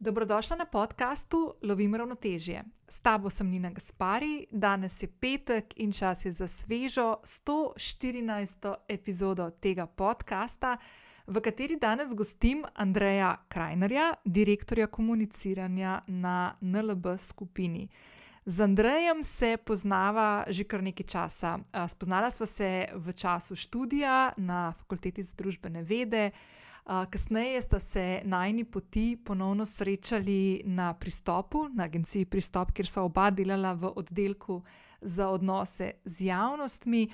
Dobrodošla na podkastu Lovim ravnotežje. S tabo sem Nina Gaspari, danes je petek in čas je za svežo 114. epizodo tega podcasta, v kateri danes gostim Andreja Krajnerja, direktorja komuniciranja na NLB skupini. Z Andrejem se poznava že kar nekaj časa. Spoznala sva se v času študija na fakulteti za družbene vede. Kasneje sta se najni poti ponovno srečali na pristopu, na agenciji Pristop, kjer sva oba delala v oddelku za odnose z javnostmi.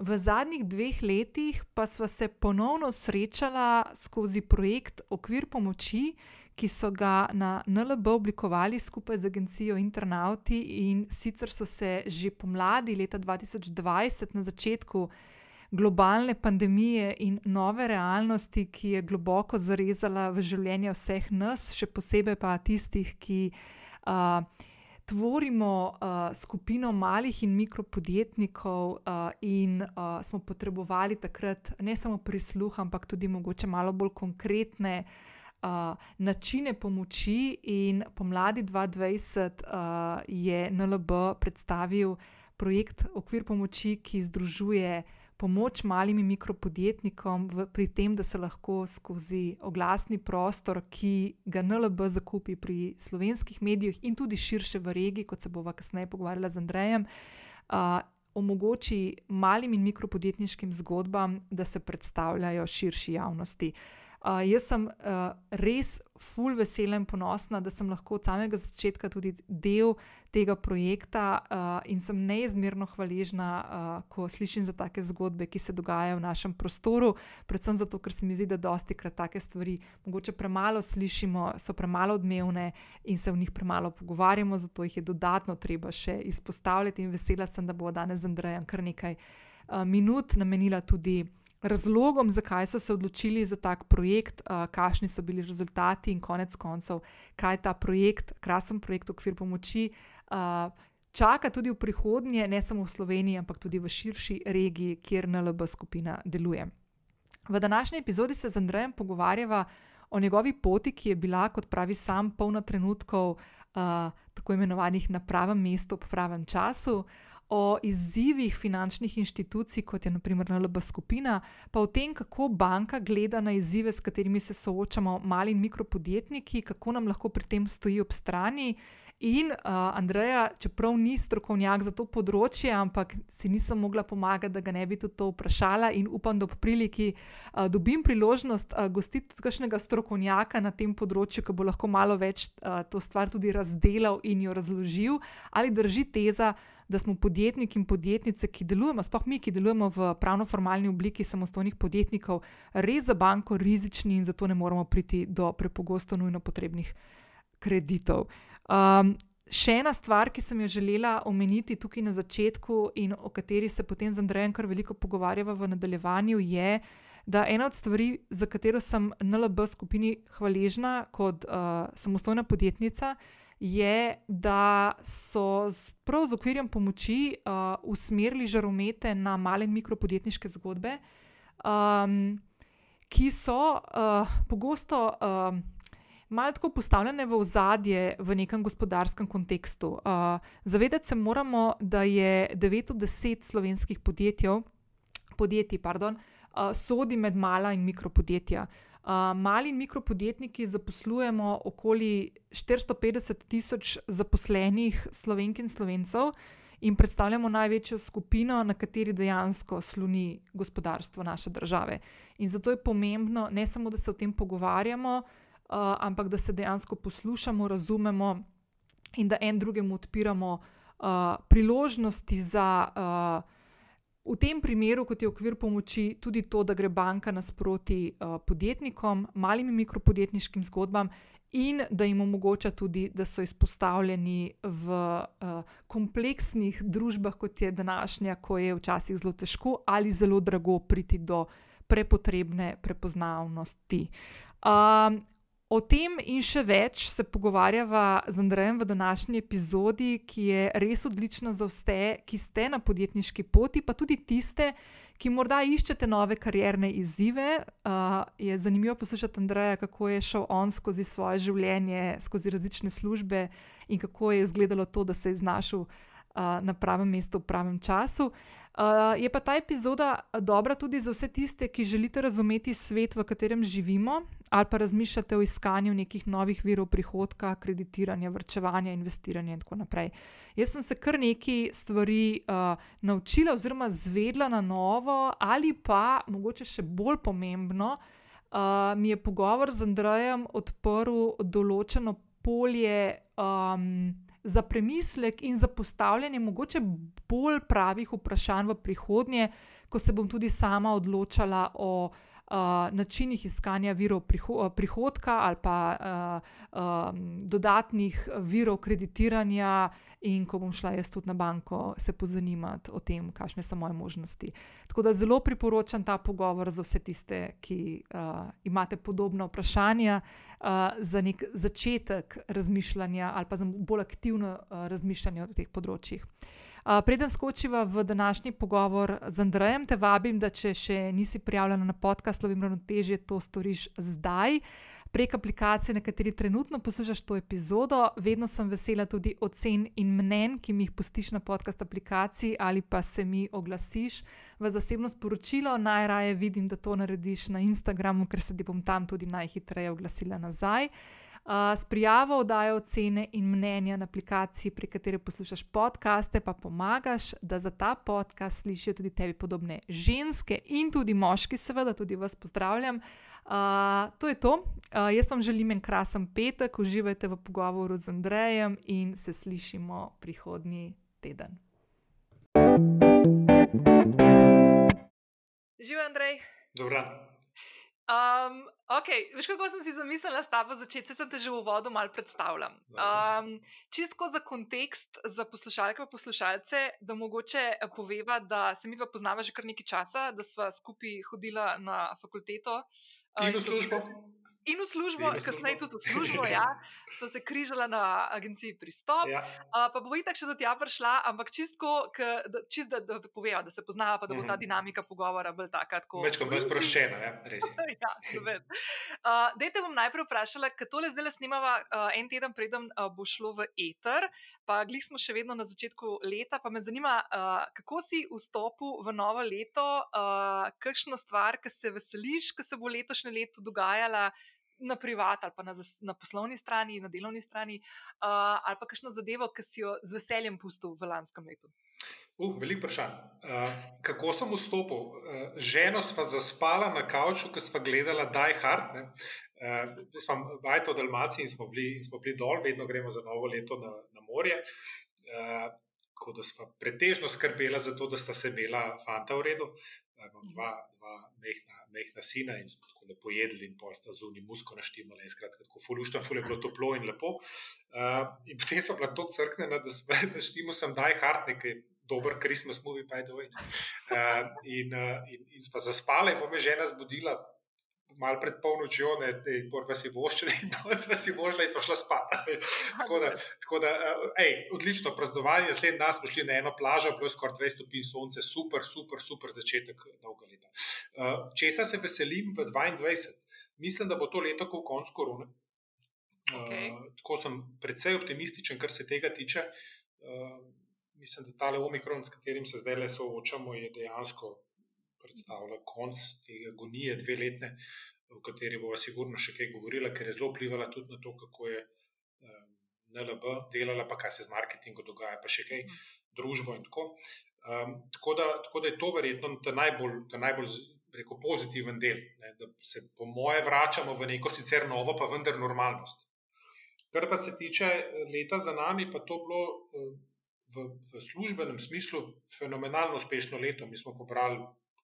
V zadnjih dveh letih pa sva se ponovno srečala skozi projekt Okvir pomoči, ki so ga na NLB oblikovali skupaj z agencijo Internauti, in sicer so se že pomladi leta 2020, na začetku globalne pandemije in nove realnosti, ki je globoko zarezala v življenje vseh nas, še posebej pa tistih, ki uh, tvorimo uh, skupino malih in mikropodjetnikov, uh, in uh, smo potrebovali takrat ne samo prisluh, ampak tudi mogoče malo bolj konkretne. Uh, načine pomoči, in pomladi 2020 uh, je NLB predstavil projekt Okvir pomoči, ki združuje pomoč malim in mikropodjetnikom v, pri tem, da se lahko skozi oglasni prostor, ki ga NLB zakupi pri slovenskih medijih in tudi širše v regiji, kot se bova kasneje pogovarjala z Andrejem, uh, omogoči malim in mikropodjetniškim zgodbam, da se predstavljajo širši javnosti. Uh, jaz sem uh, res full vesela in ponosna, da sem lahko od samega začetka tudi del tega projekta uh, in sem neizmerno hvaležna, uh, ko slišim za take zgodbe, ki se dogajajo v našem prostoru. Predvsem zato, ker se mi zdi, da dosti krat take stvari mogoče premalo slišimo, so premalo odmevne in se v njih premalo pogovarjamo, zato jih je dodatno treba še izpostavljati. In vesela sem, da bo danes z Andrejem kar nekaj uh, minut namenila tudi razlogom, zakaj so se odločili za tak projekt, uh, kakšni so bili rezultati in konec koncev, kaj ta projekt, krasen projekt, okvir pomoči. Uh, Čaka tudi v prihodnje, ne samo v Sloveniji, ampak tudi v širši regiji, kjer NLB skupina deluje. V današnji epizodi se z Andrejem pogovarjava o njegovi poti, ki je bila, kot pravi sam, polna trenutkov, uh, tako imenovanih na pravem mestu, v pravem času, o izzivih finančnih inštitucij, kot je naprimer NLB skupina, pa o tem, kako banka gleda na izzive, s katerimi se soočamo mali in mikropodjetniki, kako nam lahko pri tem stoji ob strani. In uh, Andreja, čeprav ni strokovnjak za to področje, ampak si nisem mogla pomagati, da ga ne bi tudi to vprašala, in upam, da ob priliki uh, dobim priložnost uh, gostiti tudi kakšnega strokovnjaka na tem področju, ki bo lahko malo več uh, to stvar tudi razdelal in jo razložil, ali drži teza, da smo podjetniki in podjetnice, ki delujemo, sploh mi, ki delujemo v pravno-formalni obliki samostojnih podjetnikov, res za banko rizični in zato ne moremo priti do prepogosto nujno potrebnih kreditov. Um, še ena stvar, ki sem jo želela omeniti tukaj na začetku in o kateri se potem z Andrejem kar veliko pogovarjava v nadaljevanju, je, da ena od stvari, za katero sem NLB skupini hvaležna kot uh, samostojna podjetnica, je, da so prav z okvirjem pomoči uh, usmerili žaromete na male in mikropodjetniške zgodbe, um, ki so uh, pogosto. Uh, malo tako postavljene v ozadje v nekem gospodarskem kontekstu. Uh, zavedati se moramo, da je 9 od 10 slovenskih podjetij, podjetij pardon, uh, sodi med mala in mikropodjetja. Uh, mali in mikropodjetniki zaposlujemo okoli 450 tisoč zaposlenih slovenk in slovencev in predstavljamo največjo skupino, na kateri dejansko sloni gospodarstvo naše države. In zato je pomembno, ne samo, da se o tem pogovarjamo, ampak da se dejansko poslušamo, razumemo in da en drugemu odpiramo uh, priložnosti za, uh, v tem primeru, kot je okvir pomoči, tudi to, da gre banka nasproti uh, podjetnikom, malim in mikropodjetniškim zgodbam. In da jim omogoča tudi, da so izpostavljeni v uh, kompleksnih družbah, kot je današnja, ko je včasih zelo težko ali zelo drago priti do prepotrebne prepoznavnosti. Um, O tem in še več se pogovarjava z Andrejem v današnji epizodi, ki je res odlična za vse, ki ste na podjetniški poti, pa tudi tiste, ki morda iščete nove karierne izzive. Uh, je zanimivo poslušati Andreja, kako je šel on skozi svoje življenje, skozi različne službe in kako je izgledalo to, da se je znašel uh, na pravem mestu v pravem času. Uh, je pa ta epizoda dobra tudi za vse tiste, ki želite razumeti svet, v katerem živimo, ali pa razmišljate o iskanju nekih novih virov prihodka, kreditiranja, vrčevanja, investiranja in tako naprej. Jaz sem se kar nekaj stvari uh, naučila, oziroma zvedla na novo, ali pa mogoče še bolj pomembno, uh, mi je pogovor z Andrejem odprl določeno polje. Um, za premislek in za postavljanje mogoče bolj pravih vprašanj v prihodnje, ko se bom tudi sama odločala o načinih iskanja virov priho prihodka ali pa uh, um, dodatnih virov kreditiranja, in ko bom šla jaz tudi na banko se pozanimati o tem, kakšne so moje možnosti. Tako da zelo priporočam ta pogovor za vse tiste, ki uh, imate podobna vprašanja uh, za nek začetek razmišljanja ali pa za bolj aktivno uh, razmišljanje o teh področjih. Preden skočiva v današnji pogovor z Andrejem, te vabim, da če še nisi prijavljena na podcast Lovim Ravnotežje, to storiš zdaj. Prek aplikacije, na kateri trenutno poslušaš to epizodo, vedno sem vesela tudi ocen in mnen, ki mi jih pustiš na podcast aplikaciji ali pa se mi oglasiš v zasebno sporočilo. Najraje vidim, da to narediš na Instagramu, ker se ti bom tam tudi najhitreje oglasila nazaj. Uh, s prijavo oddajo ocene in mnenja na aplikaciji, pri kateri poslušaš podkaste, pa pomagaš, da za ta podcast slišijo tudi tebi podobne ženske in tudi moški, seveda, tudi vas pozdravljam. Uh, to je to. Uh, jaz vam želim en krasen petek, uživajte v pogovoru z Andrejem in se slišimo prihodnji teden. Živijo, Andrej. Dobro. Um, ok, veš, kako sem si zamislila s tabo začeti, se te že v uvodu malo predstavljam. Um, čistko za kontekst, za poslušalke in poslušalce, da mogoče eh, poveva, da se mi dva poznava že kar nekaj časa, da sva skupaj hodila na fakulteto. In v službo in v službo, kasneje tudi v službo, ja, so se križala na agenciji Pristop. Ja. Uh, pa bo itak še do tja prišla, ampak čistko, čist da, da povejo, da se poznava, pa da bo ta mhm. dinamika pogovora bolj taka. Več kot bolj sproščena, ja, res. ja, uh, Dajte bom najprej vprašala, ker tole zdaj le snimava uh, en teden, preden uh, bo šlo v eter, pa glih smo še vedno na začetku leta, pa me zanima, uh, kako si vstopil v novo leto, uh, kakšno stvar, ki se veseliš, ki se bo letošnje leto dogajala na privat ali pa na, na poslovni strani, na delovni strani, uh, ali pa kakšno zadevo, ki si jo z veseljem pustil v lanskem letu? Uh, veliko vprašanj. Uh, kako sem vstopil? Uh, ženo sva zaspala na kavču, ko sva gledala Die Hard. Uh, jaz sem bajto v Dalmaciji in smo, bili, in smo bili dol, vedno gremo za novo leto na morje. Uh, tako da sva pretežno skrbela za to, da sta se imela fanta v redu. Uh, imam dva, dva mehna, mehna sina in smo tako lepo jedli, in pa sta zunaj musko naštemali. Skratka, tako fuluštam, ful je bilo toplo in lepo. Uh, in potem smo bila tako crknjena, da smo naštemo sem daj hart, nekaj dober Christmas movie, pa je doj. Uh, in, uh, in, in smo zaspali, in pa me žena zbudila malo pred polnočjo, ne, te prva si voščila in pa si voščila in smo šla spat. tako da, tako da uh, ej, odlično praznovanje, naslednji dan smo šli na eno plažo, bilo je skoraj 200 stopinj sonce, super, super, super začetek dolga leta. Uh, česa se veselim v 22? Mislim, da bo to leto, ko konc korone. Okay. Uh, tako sem precej optimističen, kar se tega tiče. Uh, mislim, da ta le omikron, s katerim se zdaj le soočamo, je dejansko predstavlja konc te agonije, dve letne, v kateri bomo sigurno še kaj govorili, ker je zelo vplivala tudi na to, kako je um, NLB delala, pa kaj se z marketingom dogaja, pa še kaj družbo in tako. Um, tako, da, tako da je to verjetno ta najbolj, ta najbolj rekel, pozitiven del, ne, da se po moje vračamo v neko sicer novo, pa vendar normalnost. Kar pa se tiče leta za nami, pa to bilo v, v službenem smislu fenomenalno uspešno leto. Mi smo pobrali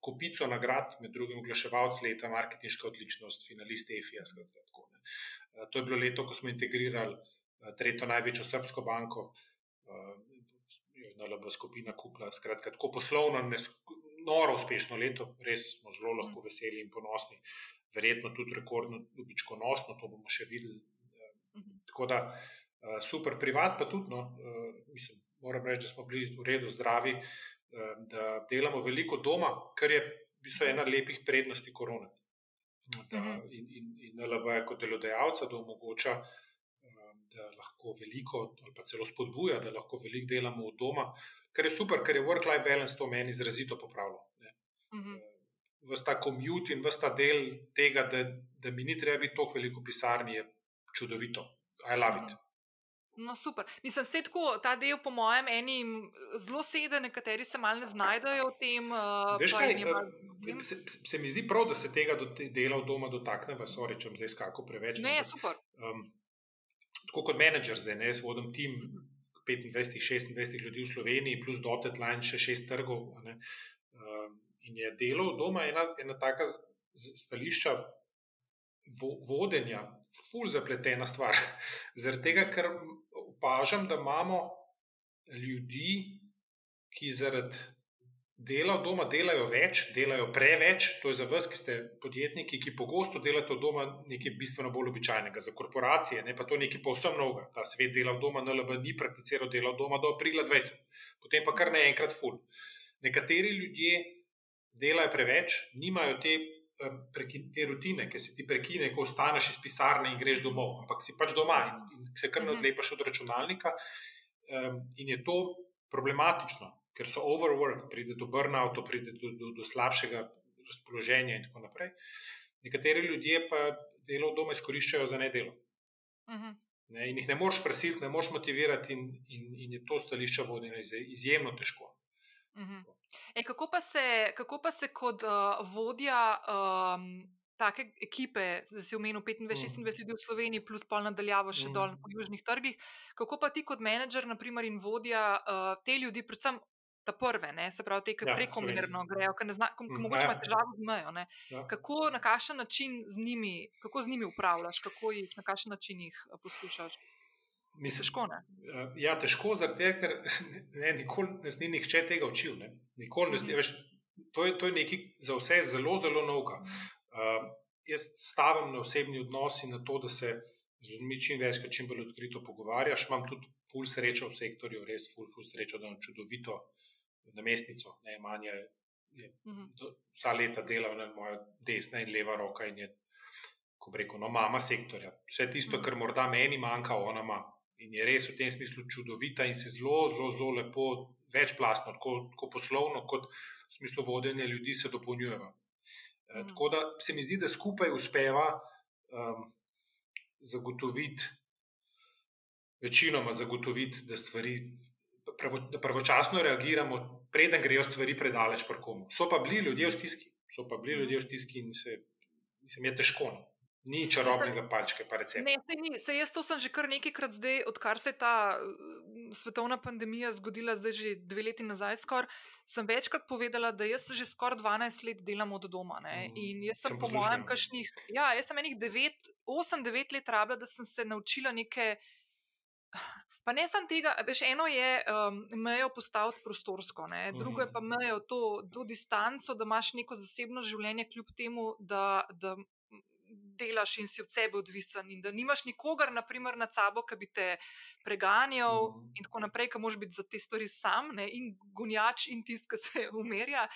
kupico nagrad, med drugim oglaševalc leta, marketinška odličnost, finalist EFIA. Eh, to je bilo leto, ko smo integrirali eh, tretjo največjo srpsko banko, eh, na LB skupina Kupla. Skratka, tako poslovno, noro uspešno leto, res smo zelo lahko veseli in ponosni. verjetno tudi rekordno dobičkonosno, to bomo še videli. Mhm. Tako da super, privat pa tudi, no, mislim, moram reči, da smo bili v redu, zdravi, da delamo veliko doma, kar je v bistvu ena lepih prednosti korona. Da, mhm. in, in, in LB je kot delodajalca, da omogoča, da lahko veliko, ali pa celo spodbuja, da lahko veliko delamo od doma, kar je super, ker je work-life balance to meni izrazito popravilo. Mhm. Vsta komut in vsta del tega, da, da mi ni treba biti tako veliko pisarni, je čudovito. I love it. No, super. Mislim, se tako ta del, po mojem, enim zelo sedi, nekateri se malo ne znajdejo v tem. Uh, Veš kaj, mal, uh, se, se mi zdi prav, da se tega do dela v domu dotakne, vas oričem, zdaj skako preveč. Ne, super. Um, tako kot menedžer zdaj, ne, jaz vodim tim 25-26 ljudi v Sloveniji, plus dotet line še šest trgov. Ne, um, in je delo v domu ena, ena taka stališča vo, vodenja, ful zapletena stvar. Zaradi tega, ker opažam, da imamo ljudi, ki zaradi dela od doma delajo več, delajo preveč. To je za vas, ki ste podjetniki, ki pogosto delate od doma nekaj bistveno bolj običajnega. Za korporacije ne pa to nekaj povsem novega. Ta svet dela od doma, NLB ni prakticiral dela od doma do aprila 20, potem pa kar naenkrat ful. Nekateri ljudje delajo preveč, nimajo te. Te rutine, ki se ti prekine, ko ostaneš iz pisarne in greš domov, ampak si pač doma in, in se kar mhm. odlepaš od računalnika, um, in je to problematično ker so overwork, pride do burnouta, pride do, do, do slabšega razpoloženja in tako naprej. Nekateri ljudje pa delo doma izkoriščajo za nedelo. Uh mhm. -huh. ne, in jih ne moreš presiliti, ne moreš motivirati, in, in, in je to stališče vodeno izjemno težko. -huh. e, kako, pa se, kako pa se kot uh, vodja um, take ekipe, da si omenil 25-26 mm. ljudi v Sloveniji, plus pol nadaljavo še mm. dol po južnih trgih, kako pa ti kot menedžer naprimer, in vodja uh, te ljudi, predvsem ta prve, ne? se pravi, te, ki ja, prekomerno grejo, ki mm, mogoče ja. imajo težave z mejo. Ja. Kako, na kakšen način z njimi, kako z njimi upravljaš, kako jih, na kakšen način jih eh, poskušaš? Mislim, težko, uh, ja, težko, zato ker ne, nikoli nas ni nihče tega učil. Nikoli, mm -hmm. veš, to, je, to je nekaj za vse zelo, zelo novega. Uh, jaz stavim na osebni odnos in na to, da se z ljudmi čim več, čim bolj odkrito pogovarjaš. Imam tudi ful srečo v sektorju, res ful, ful srečo, da imam čudovito namestnico, ne manje. Je, mhm. vsa leta delal na moja desna in leva roka, in je, ko reko, no, mama sektorja. Vse tisto, mhm. kar morda meni manjka, ona ima. In je res v tem smislu čudovita in se zelo, zelo, zelo lepo, večplastno, tako, tako poslovno, kot v smislu vodenja ljudi, se dopolnjujeva. E, tako da se mi zdi, da skupaj uspeva um, zagotoviti, večinoma zagotoviti, da stvari pravo, da pravočasno reagiramo, preden grejo stvari predaleč prkomu. So pa bili ljudje v stiski, so pa bili ljudje v stiski in se, mislim, je težko. No. Ni čarobnega palčka, pa recimo. Ne, se ni. Se jaz to sem že kar nekajkrat zdaj, odkar se je ta mm, svetovna pandemija zgodila, zdaj že dve leti nazaj, skor, sem večkrat povedala, da jaz že skoraj 12 let delam od doma. Ne? Mm, In jaz sem, po mojem, kašnih. Ja, jaz sem enih 8-9 let rabila, da sem se naučila neke. Pa ne samo tega, veš, eno je um, mejo postaviti prostorsko, ne? drugo je pa mhm. mejo to, to distanco, da imaš neko zasebno življenje, kljub temu, da, da delaš in si od sebe odvisen, in da nimaš nikogar, naprimer, nad sabo, ki bi te preganjal, mm. in tako naprej, ki moraš biti za te stvari sam, ne? in gonjač, in tisti, ki se umerja.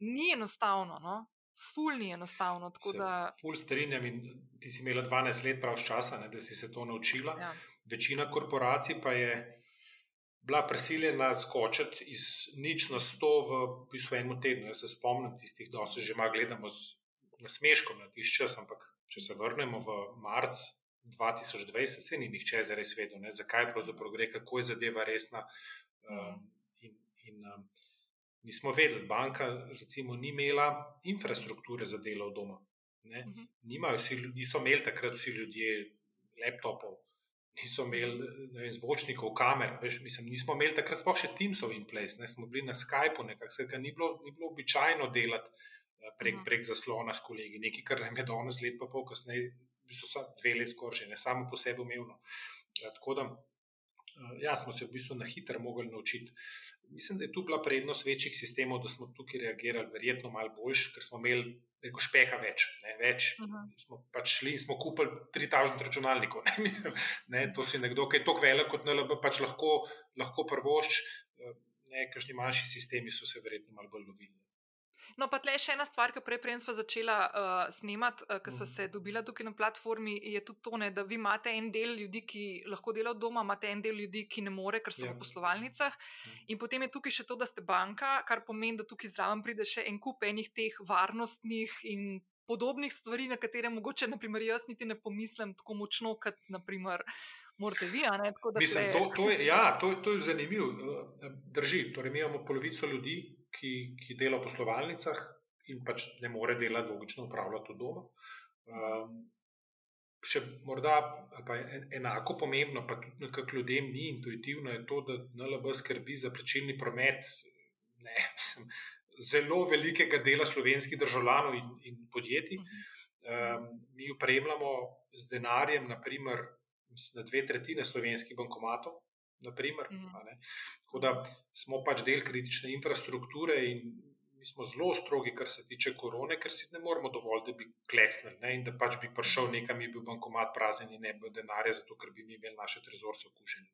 Ni enostavno. No? Ful ni enostavno. Da... Ful strinjam in ti si imela 12 let prav časa, ne, da si se to naučila. Ja. Večina korporacij pa je bila prisiljena skočiti iz nič na sto v, bistvu enem tednu. Jaz se spomnim tistih, da se že malo gledamo z nasmeškom na tisti čas, ampak če se vrnemo v marc 2020, se ni nihče zares vedel, ne, zakaj pravzaprav gre, kako je zadeva resna. Um, in, in, um, mi smo vedeli, banka recimo, ni imela infrastrukture za delo v domu. Uh mhm. -huh. Niso imeli takrat vsi ljudje laptopov, niso imeli vem, zvočnikov, kamer. Veš, mislim, nismo imeli takrat sploh še Teamsov in Place, ne smo bili na Skypu, nekako ni, ni bilo običajno delati prek, mhm. prek zaslona s kolegi, nekaj, kar nam je danes let, pa pol kasneje, so se dve leti skoraj že, ne samo po sebi umevno. Ja, tako da ja, smo se v bistvu na hitro mogli naučiti. Mislim, da je tu bila prednost večjih sistemov, da smo tukaj reagirali, verjetno malo boljš, ker smo imeli neko špeha več. Ne, več. Uh -huh. Smo pač šli in smo kupili 3000 računalnikov. Ne, mislim, ne, to si nekdo, ki je tako velik kot NLB, pač lahko, lahko prvošč. Nekakšni manjši sistemi so se verjetno malo bolj lovili. No, pa tle še ena stvar, ki prej, prej smo začela uh, snemati, uh, ki smo mhm. se dobila tukaj na platformi, je tudi to, ne, da vi imate en del ljudi, ki lahko delajo doma, imate en del ljudi, ki ne more, ker so ja. v poslovalnicah. Ja. In potem je tukaj še to, da ste banka, kar pomeni, da tukaj zraven pride še en kup enih teh varnostnih in podobnih stvari, na katere mogoče, naprimer, jaz niti ne pomislim tako močno, kot naprimer. Morate vi, a ne tako da. To, to je, ja, to, to je zanimivo. Eh, drži. Torej, mi imamo polovico ljudi, ki, ki dela v poslovalnicah in pač ne more delati, logično, upravljati od doma. Um, še morda, enako pomembno, pa tudi nekako ljudem ni intuitivno, je to, da NLB skrbi za plačilni promet ne, mislim, zelo velikega dela slovenskih državljanov in, in podjetij. Um, mi upremljamo z denarjem, naprimer, na dve tretjine slovenskih bankomatov. Naprimer, mm. Tako da smo pač del kritične infrastrukture in mi smo zelo strogi, kar se tiče korone, ker si ne moremo dovoliti, da bi klecnili in da pač bi prišel nekam, je bil bankomat prazen in ne bi bil denarja, zato ker bi mi imeli naše trezorce okužene.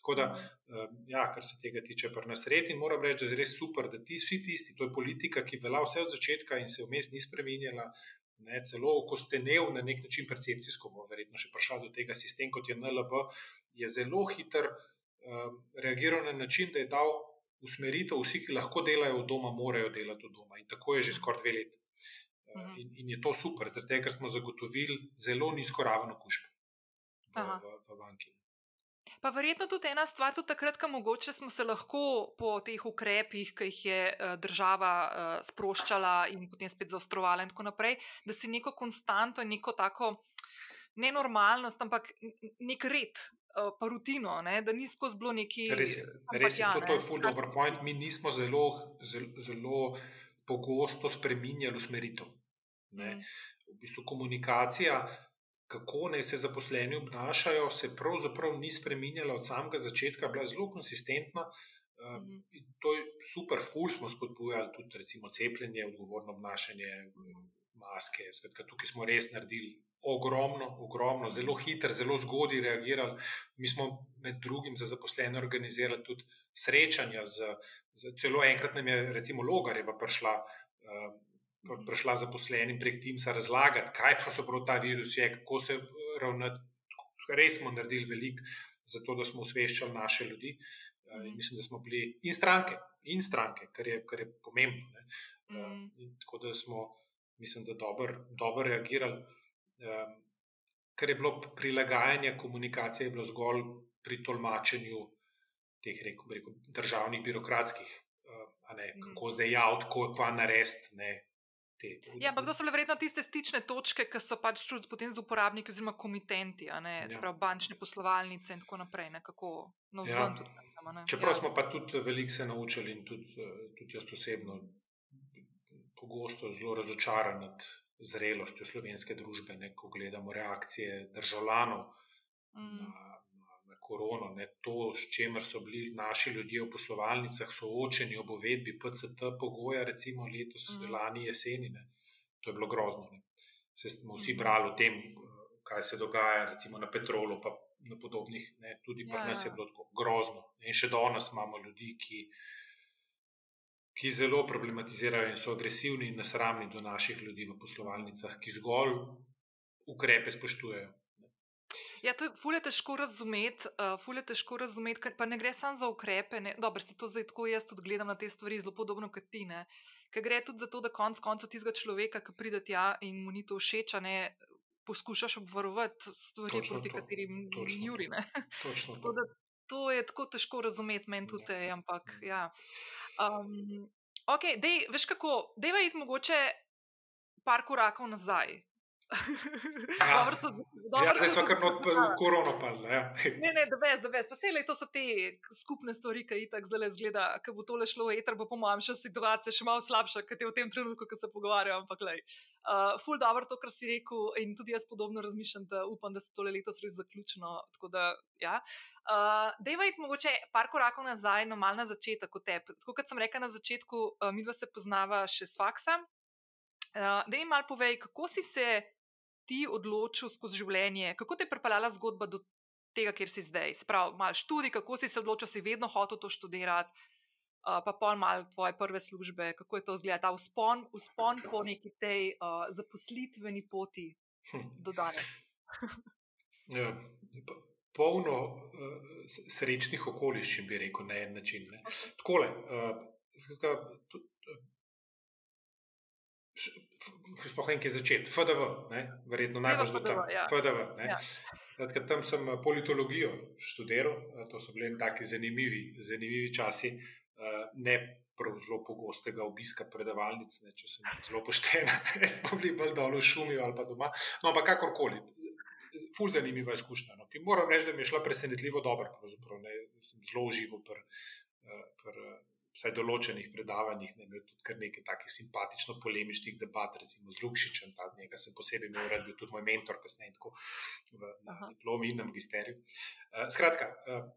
Tako da, mhm. ja, kar se tega tiče, pa nas red in moram reči, da je res super, da ti vsi tisti, to je politika, ki velja vse od začetka in se vmes ni spremenjala. Ne, celo, ko ste ne v nek način percepcijsko, bo verjetno še prišel do tega sistema, kot je NLB, je zelo hiter uh, reagiral na način, da je dal usmeritev, vsi, ki lahko delajo od doma, morajo delati od doma. In tako je že skoraj dve leti. Uh, in, in je to super, zato ker smo zagotovili zelo nizko raven okužb v, v, v banki. Pa verjetno tudi ena stvar, tudi takrat, ko mogoče smo se lahko po teh ukrepih, ki jih je uh, država uh, sproščala in potem spet zaostrovala, in tako naprej, da si neko konstanto in neko tako nenormalnost, ampak nek red Eh, pa rutino, ne? da ni skozi bilo neki. Res je, res je to, to je full dobro point. Mi nismo zelo, zelo, zelo pogosto spremenjali usmeritev. Mm. V bistvu komunikacija, kako naj se zaposleni obnašajo, se pravzaprav ni spremenjala od samega začetka, bila je zelo konsistentna. Mm. To je super, ful smo spodbujali tudi, recimo, cepljenje, odgovorno obnašanje, maske. Skratka, tukaj smo res naredili ogromno, ogromno, zelo hitro, zelo zgodaj reagirali. Mi smo med drugim za zaposlene organizirali tudi srečanja. Z, z, celo enkrat nam je, recimo, Logareva prišla. Uh, Prišla zaposlenim prek Teamsa razlagati, kaj pravzaprav ta virus je, kako se ravnati. Res smo naredili veliko za to, da smo osveščali naše ljudi. Uh, mislim, da smo bili in stranke, in stranke, kar je, kar je pomembno. Uh, tako da smo, mislim, da dobro dober reagirali. Um, kar je bilo prilagajanje komunikacije, je bilo zgolj pri tolmačenju teh rekel, rekel, državnih, birokratskih, uh, ne, mhm. kako zdaj javno, kako kva narediti. Ja, ampak to so bile verjetno tiste stične točke, ki so pač potem z uporabniki, oziroma komitenti, ne, ja. prav, bančne poslovalnice in tako naprej. Ne, ja. tudi, ne, Čeprav ja. smo pa tudi veliko se naučili in tudi, eh, tudi jaz osebno pogosto zelo razočaran nad zrelostjo slovenske družbe, ne, ko gledamo reakcije državljanov mm. na, na, na korono, ne, to, s čimer so bili naši ljudje v poslovalnicah soočeni ob uvedbi PCT pogoja, recimo letos, mm. lani jeseni. Ne, to je bilo grozno. Ne. Se smo vsi mm. brali o tem, kaj se dogaja, recimo na petrolu, pa na podobnih, ne, tudi pri ja, nas je ja. bilo tako grozno. In še danes imamo ljudi, ki ki zelo problematizirajo in so agresivni in nasramni do naših ljudi v poslovalnicah, ki zgolj ukrepe spoštujejo. Ja, to je fulje težko razumeti, uh, fulje težko razumeti, ker pa ne gre samo za ukrepe. Dobro, se to zdaj tako jaz tudi gledam na te stvari, zelo podobno kot ti. Ne? Ker gre tudi za to, da konec koncev tistega človeka, ki pride tja in mu ni to všeč, ne poskušaš obvarovati stvari, Točno proti to. katerim ni juri. To je tako težko razumeti, meni tudi, ja. ampak ja. Um, ok, dej, veš kako, je iti mogoče par korakov nazaj. Ja, so, ja zdaj smo kar not korona padli. Ja. ne, ne, da veš, da veš. Pa se le to so te skupne stvari, ki jih tako zdaj zgleda, ki bo tole šlo v eter, bo po mojem še situacija še malo slabša, kot je v tem trenutku, ko se pogovarjamo. Ampak, lej, uh, ful dobro to, kar si rekel in tudi jaz podobno razmišljam, da upam, da se tole letos res zaključno. Tako da, ja. Uh, Dejva, mogoče par korakov nazaj, no mal na začetek kot te. Tako kot sem rekel na začetku, uh, mi dva se poznava še s faksom. Uh, da mi mal povej, kako si se ti odločil skozi življenje, kako te je pripeljala zgodba do tega, kjer si zdaj. Sprav, mal študij, kako si se odločil, si vedno hotel to študirati, uh, pa pol mal tvoje prve službe, kako je to izgledalo, ta vzpon, vzpon po neki tej uh, zaposlitveni poti hm. do danes. ja, polno uh, srečnih okoliščin, bi rekel, na en način. Ne. Takole, uh, Sploh nekaj začeti, FDV, ne? verjetno najbolj že tam. Ja. FDV. Ja. Zdaj, tam sem eh, politologijo študiral, eh, to so bili taki zanimivi, zanimivi časi, eh, ne prav zelo pogostega obiska predavalnic, ne, če sem zelo pošten, ne smo bili bolj dol v šumi ali pa doma. No, ampak kakorkoli, ful zanimiva izkušnja. No, moram reči, da mi je šla presenetljivo dobro, pravzaprav ne, sem zelo užival pri. Pr, vsaj določenih predavanjih, ne imel tudi kar nekaj takih simpatično-polemičnih debat, recimo z Lukšičem, ta njega sem posebej imel, rad bil tudi moj mentor, kasneje tako v diplomi in na magisteriju. Uh, skratka, uh,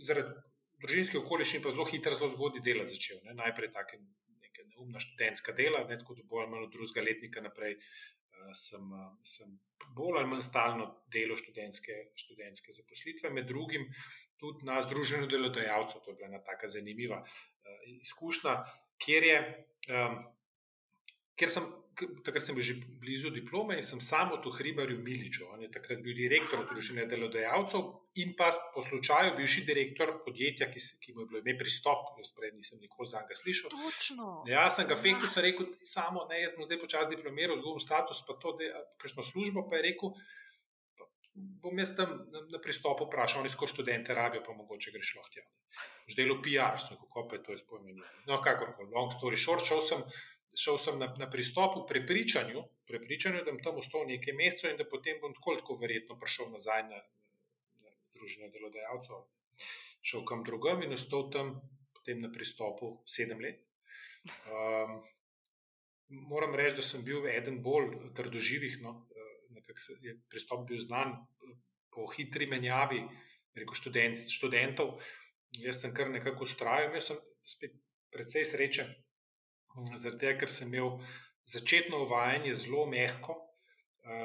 zaradi družinskih okoliščin pa zelo hitro, zelo zgodaj delati začel. Ne? Najprej take neke neumna študentska dela, ne? tako da bolj ali manj od drugega letnika naprej uh, sem, uh, sem bolj ali manj stalno delo študentske, študentske zaposlitve, med drugim tudi na Združenju delodajalcev. To je bila ena tako zanimiva uh, izkušnja, kjer, je, um, kjer sem. Takrat sem bil že blizu diplome in sem samo tu hribarju Miliču. On je takrat bil direktor Združenja delodajalcev in pa po slučaju bivši direktor podjetja, ki, ki mu je bilo ime pristop. Jaz prej nisem nikoli za njega slišal. Točno. Ja, sem ga fektu ja. rekel, samo ne, jaz sem zdaj počasi diplomiral, zgolj status, pa to, da kakšno službo, pa je rekel, bom jaz tam na, na pristopu vprašal, ali skozi študente rabijo, pa mogoče greš lahko tja. Ždelo PR, so kako pa je to izpojmenilo. No, kakorkoli, long story short, šel sem, šel sem na, na pristopu prepričanju, prepričanju, da bom tam ostal nekaj mesecev in da potem bom tako, tako verjetno prišel nazaj na, na združenje delodajalcev. Šel kam drugam in ostal tam potem na pristopu sedem let. Um, moram reči, da sem bil eden bolj trdoživih. No, nekako je pristop bil znan po hitri menjavi rekel, študent, študentov. Jaz sem kar nekako ustrajal, imel sem spet precej sreče, zaradi tega, ker sem imel začetno uvajanje zelo mehko.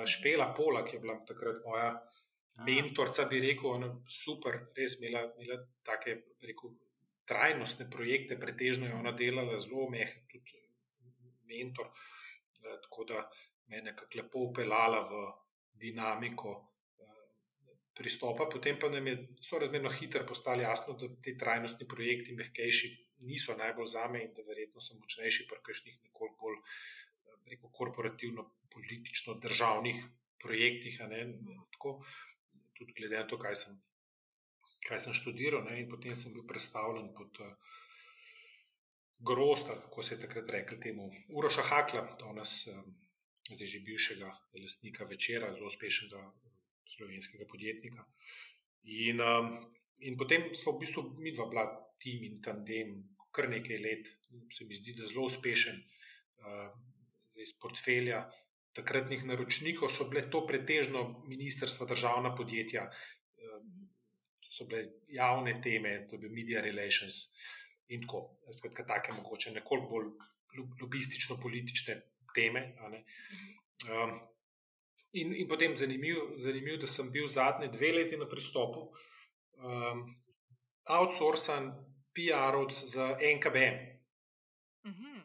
Špela Pola, ki je bila takrat moja mentorica, bi rekel, ona super, res imela, imela take, rekel, trajnostne projekte, pretežno je ona delala zelo mehko, tudi mentor. Tako da me nekako lepo upeljala v dinamiko eh, pristopa. Potem pa nam je sorazmerno hitro postalo jasno, da ti trajnostni projekti, mehkejši, niso najbolj za me in da verjetno so močnejši pri kakšnih nekoliko bolj eh, rekel, korporativno-politično državnih projektih. Tako, tudi glede na to, kaj sem, kaj sem študiral, ne? in potem sem bil predstavljen pod. Uh, Grosta, kako se je takrat rekel temu, Uroša Hakla, danes zdaj že bivšega lastnika večera, zelo uspešnega slovenskega podjetnika. In, um, in potem smo v bistvu mi dva bila tim in tandem kar nekaj let, se mi zdi, da zelo uspešen. Uh, zdaj iz portfelja takratnih naročnikov so bile to pretežno ministrstva, državna podjetja, to so bile javne teme, to je bil media relations in tako. Skratka, take mogoče nekoliko bolj lobistično-politične teme. Um, in, in potem zanimivo, zanimiv, da sem bil zadnje dve leti na pristopu, um, outsourcen PR-ovc za NKBM. Uh -huh.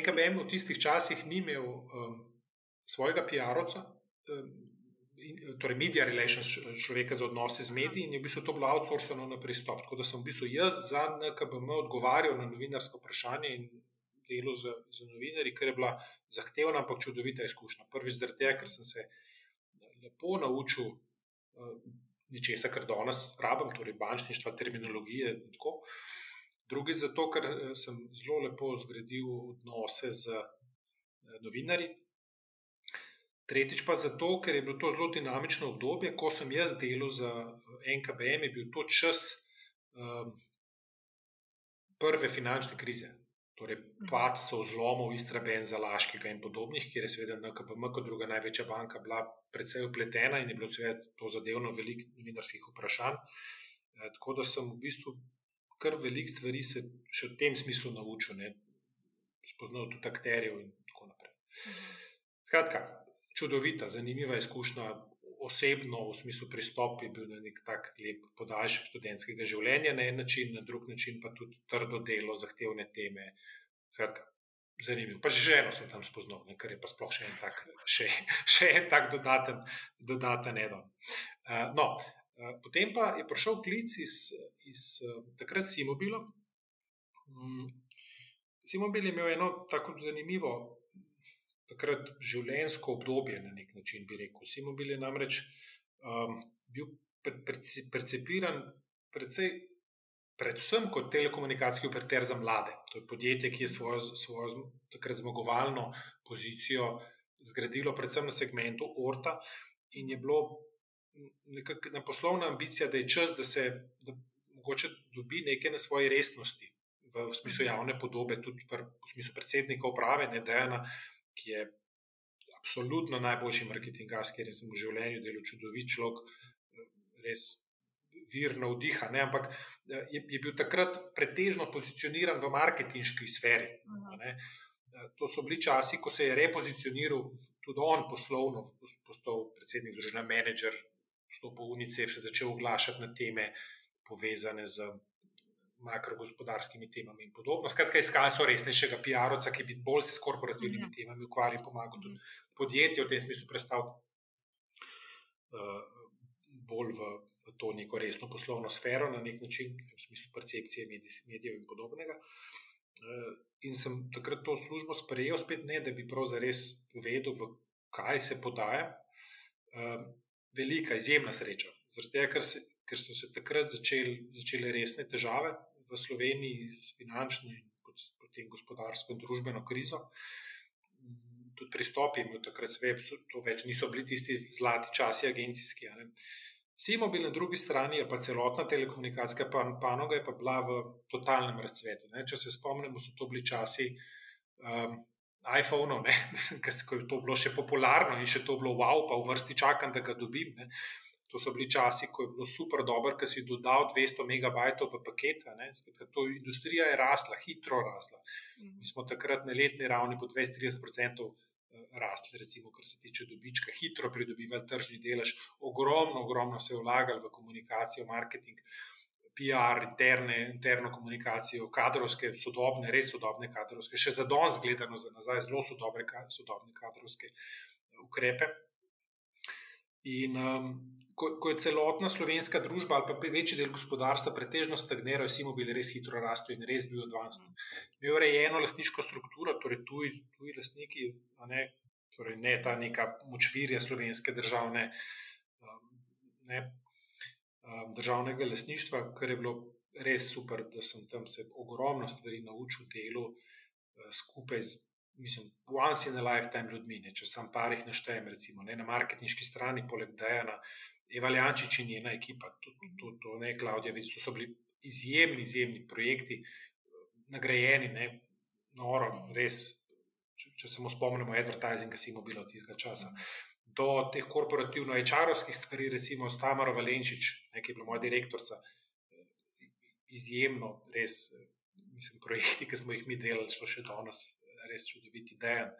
NKBM v tistih časih ni imel um, svojega PR-ovca. Um, Torej, media relations, človeka za odnose z mediji, in je v bistvu to bilo outsourceno na pristop. Tako da sem v bistvu jaz za NKBM odgovarjal na novinarsko vprašanje in delu z, z novinarji, ker je bila zahtevna, ampak čudovita izkušnja. Prvič zaradi tega, ker sem se lepo naučil uh, nečesa, kar danes rabim, torej bančništva, terminologije in tako. Drugič zato, ker eh, sem zelo lepo zgradil odnose z uh, novinarji. Tretjič pa zato, ker je bilo to zelo dinamično obdobje, ko sem jaz delal za NKBM, je bil to čas um, prve finančne krize. Torej, padcev, zlomov, istraben, zalaškega in podobnih, kjer je seveda NKBM kot druga največja banka bila predvsej upletena in je bilo seveda to zadevno veliko novinarskih vprašanj. E, tako da sem v bistvu kar velik stvari se še v tem smislu naučil, ne, spoznal tudi akterjev in tako naprej. Mhm. Skratka, čudovita, zanimiva izkušnja. Osebno, v smislu pristopa, je bil na nek tak lep podaljšek študentskega življenja, na en način, na drug način pa tudi trdo delo, zahtevne teme. Skratka, zanimivo. Pa že ženo sem tam spoznal, ne, kar je pa sploh še en tak, še, še en tak dodaten, dodaten edon. Uh, no, uh, potem pa je prišel klic iz, iz uh, takrat Simobila. Um, Simobil je imel eno tako zanimivo takrat življenjsko obdobje, na nek način bi rekel. Simobil je namreč um, bil percepiran predvsej, predvsem kot telekomunikacijski operater za mlade. To je podjetje, ki je svojo, svojo takrat zmagovalno pozicijo zgradilo predvsem na segmentu Orta in je bilo nekakšna poslovna ambicija, da je čas, da se da mogoče dobi nekaj na svoji resnosti. V smislu javne podobe, tudi v smislu predsednika uprave, ne Dejana, ki je absolutno najboljši marketingar, ki je v življenju delal čudovit človek, res vir navdiha. Ne? Ampak je, je bil takrat pretežno pozicioniran v marketinški sferi. Ne? To so bili časi, ko se je repozicioniral tudi on poslovno, postal predsednik združenja, menedžer, vstopil v UNICEF, se začel oglašati na teme povezane z makrogospodarskimi temami in podobno. Skratka, iskali so resnejšega PR-ovca, ki bi bolj se s korporativnimi mm. temami ukvarjal in pomagal tudi podjetju v tem smislu predstavljati uh, bolj v, v to neko resno poslovno sfero, na nek način, v smislu percepcije medijev in podobnega. Uh, in sem takrat to službo sprejel, spet ne, da bi prav zares povedal, v kaj se podaja. Uh, velika, izjemna sreča. Zato, ker, ker so se takrat začeli, začele resne težave, v Sloveniji z finančno in potem gospodarsko in družbeno krizo. Tudi pristopi imel takrat sve, to več niso bili tisti zlati časi agencijski. Simobil na drugi strani je pa celotna telekomunikacijska panoga je pa bila v totalnem razcvetu. Ne? Če se spomnimo, so to bili časi um, iPhone-ov, ko je to bilo še popularno in še to bilo wow, pa v vrsti čakam, da ga dobim. Ne? To so bili časi, ko je bilo super dobro, ker si dodal 200 megabajtov v paket. To industrija je rasla, hitro rasla. Mhm. Mi smo takrat na letni ravni po 20-30% eh, rasli, recimo, kar se tiče dobička, hitro pridobivali tržni delež, ogromno, ogromno se je vlagali v komunikacijo, marketing. PR, interne, interno komunikacijo, kadrovske, sodobne, res sodobne kadrovske, še za danes gledano za nazaj, zelo sodobne, sodobne kadrovske ukrepe. In um, ko, ko je celotna slovenska družba ali pa večji del gospodarstva pretežno stagniral, vsi smo bili res hitro rasti in res bil advanced. Imel je rejeno lastniško strukturo, torej tuji, tuji lastniki, ne, torej ne ta neka močvirja slovenske državne, um, ne, um, državnega lastništva, kar je bilo res super, da sem tam se ogromno stvari naučil delu uh, skupaj z mislim, once in a lifetime ljudmi. Ne, če sam parih naštejem, recimo ne, na marketinški strani, poleg Dejana, Evaljančič in njena ekipa, tudi to, to, ne, Klaudija, vidiš, to so bili izjemni, izjemni projekti, nagrajeni, ne, noro, res. Če, če samo spomnimo, advertising, ki si imel od tistega časa. Do teh korporativno-ečarovskih stvari, recimo s Tamaro Valenčič, ne, ki je bila moja direktorica, izjemno, res, mislim, projekti, ki smo jih mi delali, so še danes res čudoviti dejan.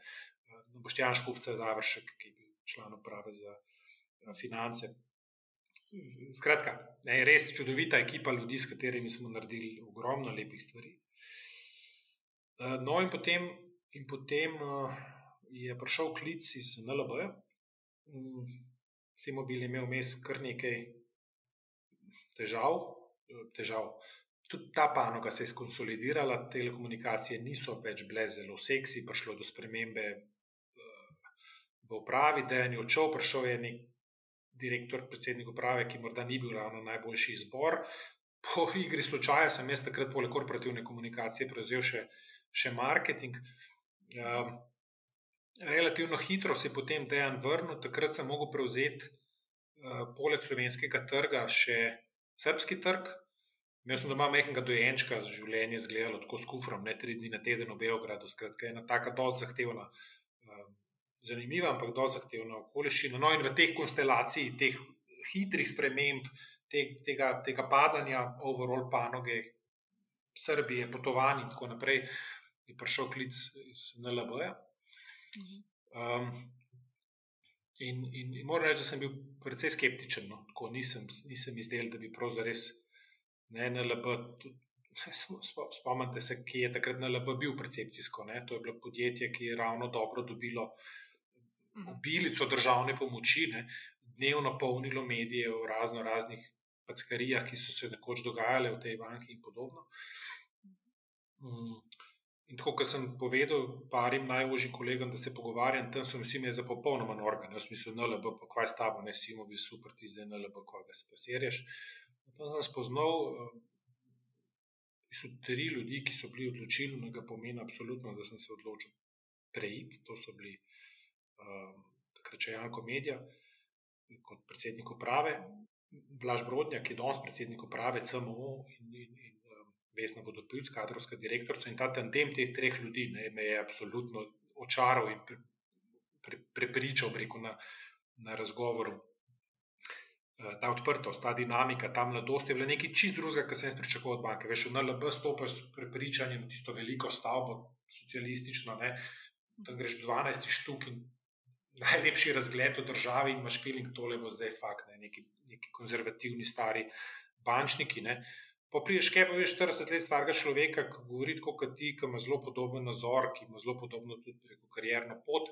Boštjan Škufca, Završek, ki je bil član uprave za finance. Skratka, ne, res čudovita ekipa ljudi, s katerimi smo naredili ogromno lepih stvari. No, in potem, in potem je prišel klic iz NLB. Simobil je imel vmes kar nekaj težav, težav tudi ta panoga se je skonsolidirala, telekomunikacije niso več bile zelo seksi, prišlo do spremembe eh, v upravi, da je ni odšel, prišel je nek direktor, predsednik uprave, ki morda ni bil ravno najboljši izbor. Po igri slučaja sem jaz takrat poleg korporativne komunikacije prevzel še, še marketing. Um, relativno hitro se je potem dejan vrnil, takrat sem mogel prevzeti, uh, poleg slovenskega trga, še srpski trg. Imel sem doma mehkega dojenčka, življenje je izgledalo tako s kufrom, ne tri dni na teden v Beogradu. Skratka, ena taka dosti zahtevna, uh, zanimiva, ampak dosti zahtevna okoliščina. No, in v teh konstelacij, teh hitrih sprememb, te, tega, tega padanja overall panoge, Srbije, potovanj in tako naprej, je prišel klic iz NLB-ja. Um, in, in, in moram reči, da sem bil precej skeptičen. No. Tako nisem, nisem izdelal, da bi pravzaprav res ne, NLB. Spomnite se, ki je takrat NLB bil percepcijsko. Ne. To je bilo podjetje, ki je ravno dobro dobilo obilico državne pomoči, ne, dnevno polnilo medije o razno raznih packarijah, ki so se nekoč dogajale v tej banki in podobno. Mm. In tako, kot sem povedal parim najožjim kolegom, da se pogovarjam, tam so vsi mi za popolnoma organ, v smislu NLB, pa kaj s tabo, ne si mu bi super, ti zdaj NLB, ko ga spasirješ. Tam sem spoznal, da so tri ljudi, ki so bili odločilnega pomena, absolutno, da sem se odločil preiti. To so bili takrat še Janko Medija kot predsednik uprave, Blaž Brodnjak, ki je danes predsednik uprave CMO in, in, in um, Vesna Vodopilc, kadrovska direktorica in ta tandem teh treh ljudi ne, me je absolutno očaral in pre, pre, prepričal preko na, na razgovoru. Uh, ta odprtost, ta dinamika, ta mladost je bila nekaj čist drugega, kar sem jaz pričakoval od banke. Veš, v NLB stopiš s prepričanjem, tisto veliko stavbo, socialistično, ne, da greš 12 štuk in najlepši razgled v državi, in imaš feeling, da bo zdaj fakt, ne, neki, neki konzervativni, stari bančniki. Ne. Pa priješ, kaj pa veš, 40 let starega človeka, ki govori kot ti, ki ima zelo podoben nazor, ki ima zelo podobno tudi preko karjerno pot.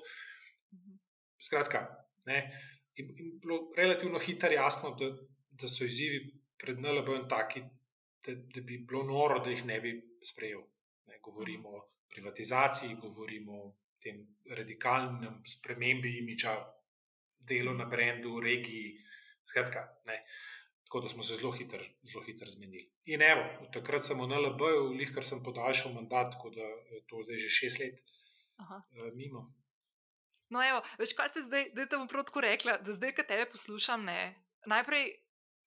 Skratka, ne, in, in bilo relativno hitro jasno, da, da so izzivi pred NLB taki, da, da bi bilo noro, da jih ne bi sprejel. Ne, govorimo o privatizaciji, govorimo o tem radikalnem spremembi imiča, delo na brendu, regiji. Skratka, ne. Tako da smo se zelo hitro hiter zmenili. In evo, takrat sem v NLB-ju, lih kar sem podaljšal mandat, tako da je to zdaj že šest let Aha. Eh, mimo. No, evo, veš, kaj ste zdaj, da te bom prav tako rekla, da zdaj, ko tebe poslušam, ne. Najprej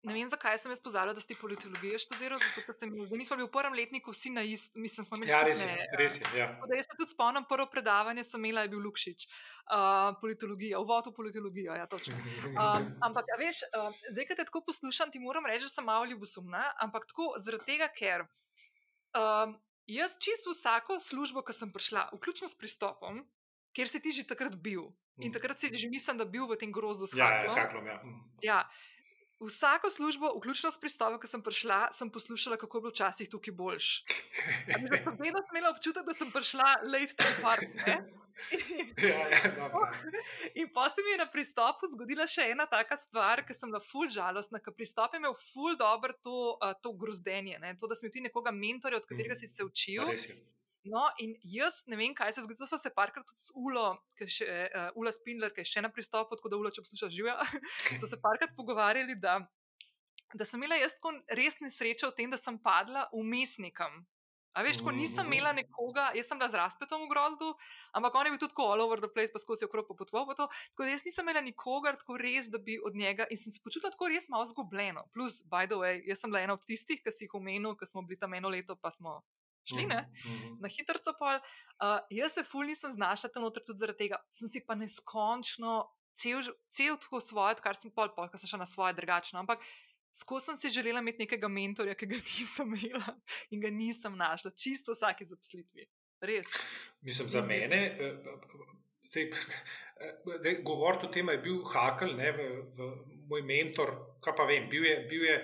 Ne vem, zakaj sem jaz pozvala, da si politologijo študiral, zato sem bil, mi smo bili v prvem letniku vsi na istem, mislim, smo imeli ja, res je, res je. Ja. Da, jaz se tudi spomnim, prvo predavanje sem imela, je bil Lukšič, uh, politologija, uvod v politologijo, ja, točno. Um, ampak, veš, uh, zdaj, ko te tako poslušam, ti moram reči, da sem malo ljubosumna, ampak tako zaradi tega, ker um, jaz čisto vsako službo, ki sem prišla, vključno s pristopom, ker si ti že takrat bil. In mm. takrat si že mislim, da bil v tem grozdu s ja, ja, skaklom. Ja, mm. ja. Vsako službo, vključno s pristopom, ki sem prišla, sem poslušala, kako je bilo včasih tukaj boljš. Vedno sem imela občutek, da sem prišla late to the party. ja, ja, in pa se mi je na pristopu zgodila še ena taka stvar, ki sem bila ful žalostna, ker pristop je imel ful dobro to, uh, to grozdenje, ne? to, da si imel nekoga mentorja, od katerega si se učil. No, in jaz ne vem, kaj se je zgodilo. So se parkrat tudi z Ulo, ki je še uh, Ula Spindler, ki je še na pristopu, tako da Ula, če poslušaš živijo, so se parkrat pogovarjali, da, da sem imela jaz tako res nesrečo v tem, da sem padla umestnikom. A veš, ko nisem imela nekoga, jaz sem bila z razpetom v grozdu, ampak on je bil tudi tako all over the place, pa skozi okrog po potvobu. Tako da jaz nisem imela nikogar tako res, da bi od njega in sem se počutila tako res malo zgubljeno. Plus, by the way, jaz sem bila ena od tistih, ki si jih omenil, ki smo bili tam eno leto, pa smo šli ne, uh -huh. na hitro. Uh, jaz se ful nisem znašla tam noter tudi zaradi tega, sem si pa neskončno cel, cel tako svoje, kar sem pol, pol, kar sem še na svoje drugačno. Ampak skozi sem si želela imeti nekega mentorja, ki ga nisem imela in ga nisem našla, čisto vsake zaposlitvi. Res. Mislim, za mene. Govoriti o tem je bil Hakel, ne, v, v, moj mentor. Kaj pa vem, bil je, bil je,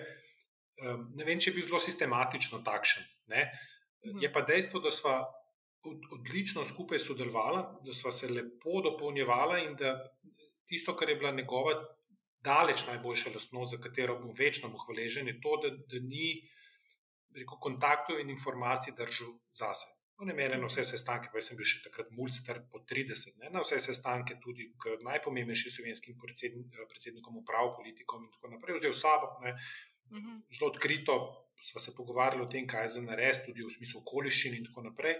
ne vem, če je bil zelo sistematično takšen. Ne. Je pa dejstvo, da smo odlično skupaj sodelovali, da smo se lepo dopolnjevali in da tisto, kar je bila njegova daleč najboljša lastnost, za katero bom večno hvaležen, je to, da, da ni rekel, kontaktov in informacij držal zase. On je imel na vse sestanke, pa sem bil še takrat mulster po 30, ne, na vse sestanke tudi k najpomembnejšim slovenskim predsednikom uprav, politikom in tako naprej, vzel sabo, ne, mhm. zelo odkrito smo se pogovarjali o tem, kaj je za nares, tudi v smislu okoliščin in tako naprej.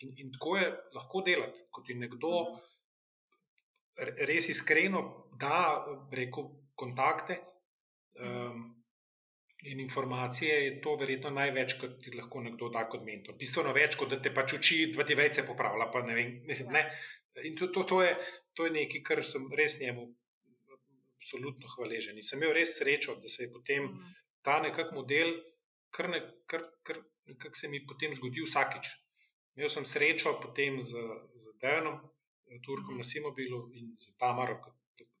In, in tako je lahko delati, kot je nekdo, res iskreno da, reko, kontakte um, in informacije, je to verjetno največ, kar ti lahko nekdo da kot mentor. Bistveno več, kot da te pač uči, da ti vejce popravlja. Ne vem, mislim, ne. In to, to, to, je, to je nekaj, kar sem res njemu absolutno hvaležen. In sem imel res srečo, da se je potem mm. ta nekak model, kar, ne, kar, kar nekak se mi potem zgodi vsakič. Imel sem srečo potem z, z Dejanom, Turkom mm. na Simobilu in z Tamaro,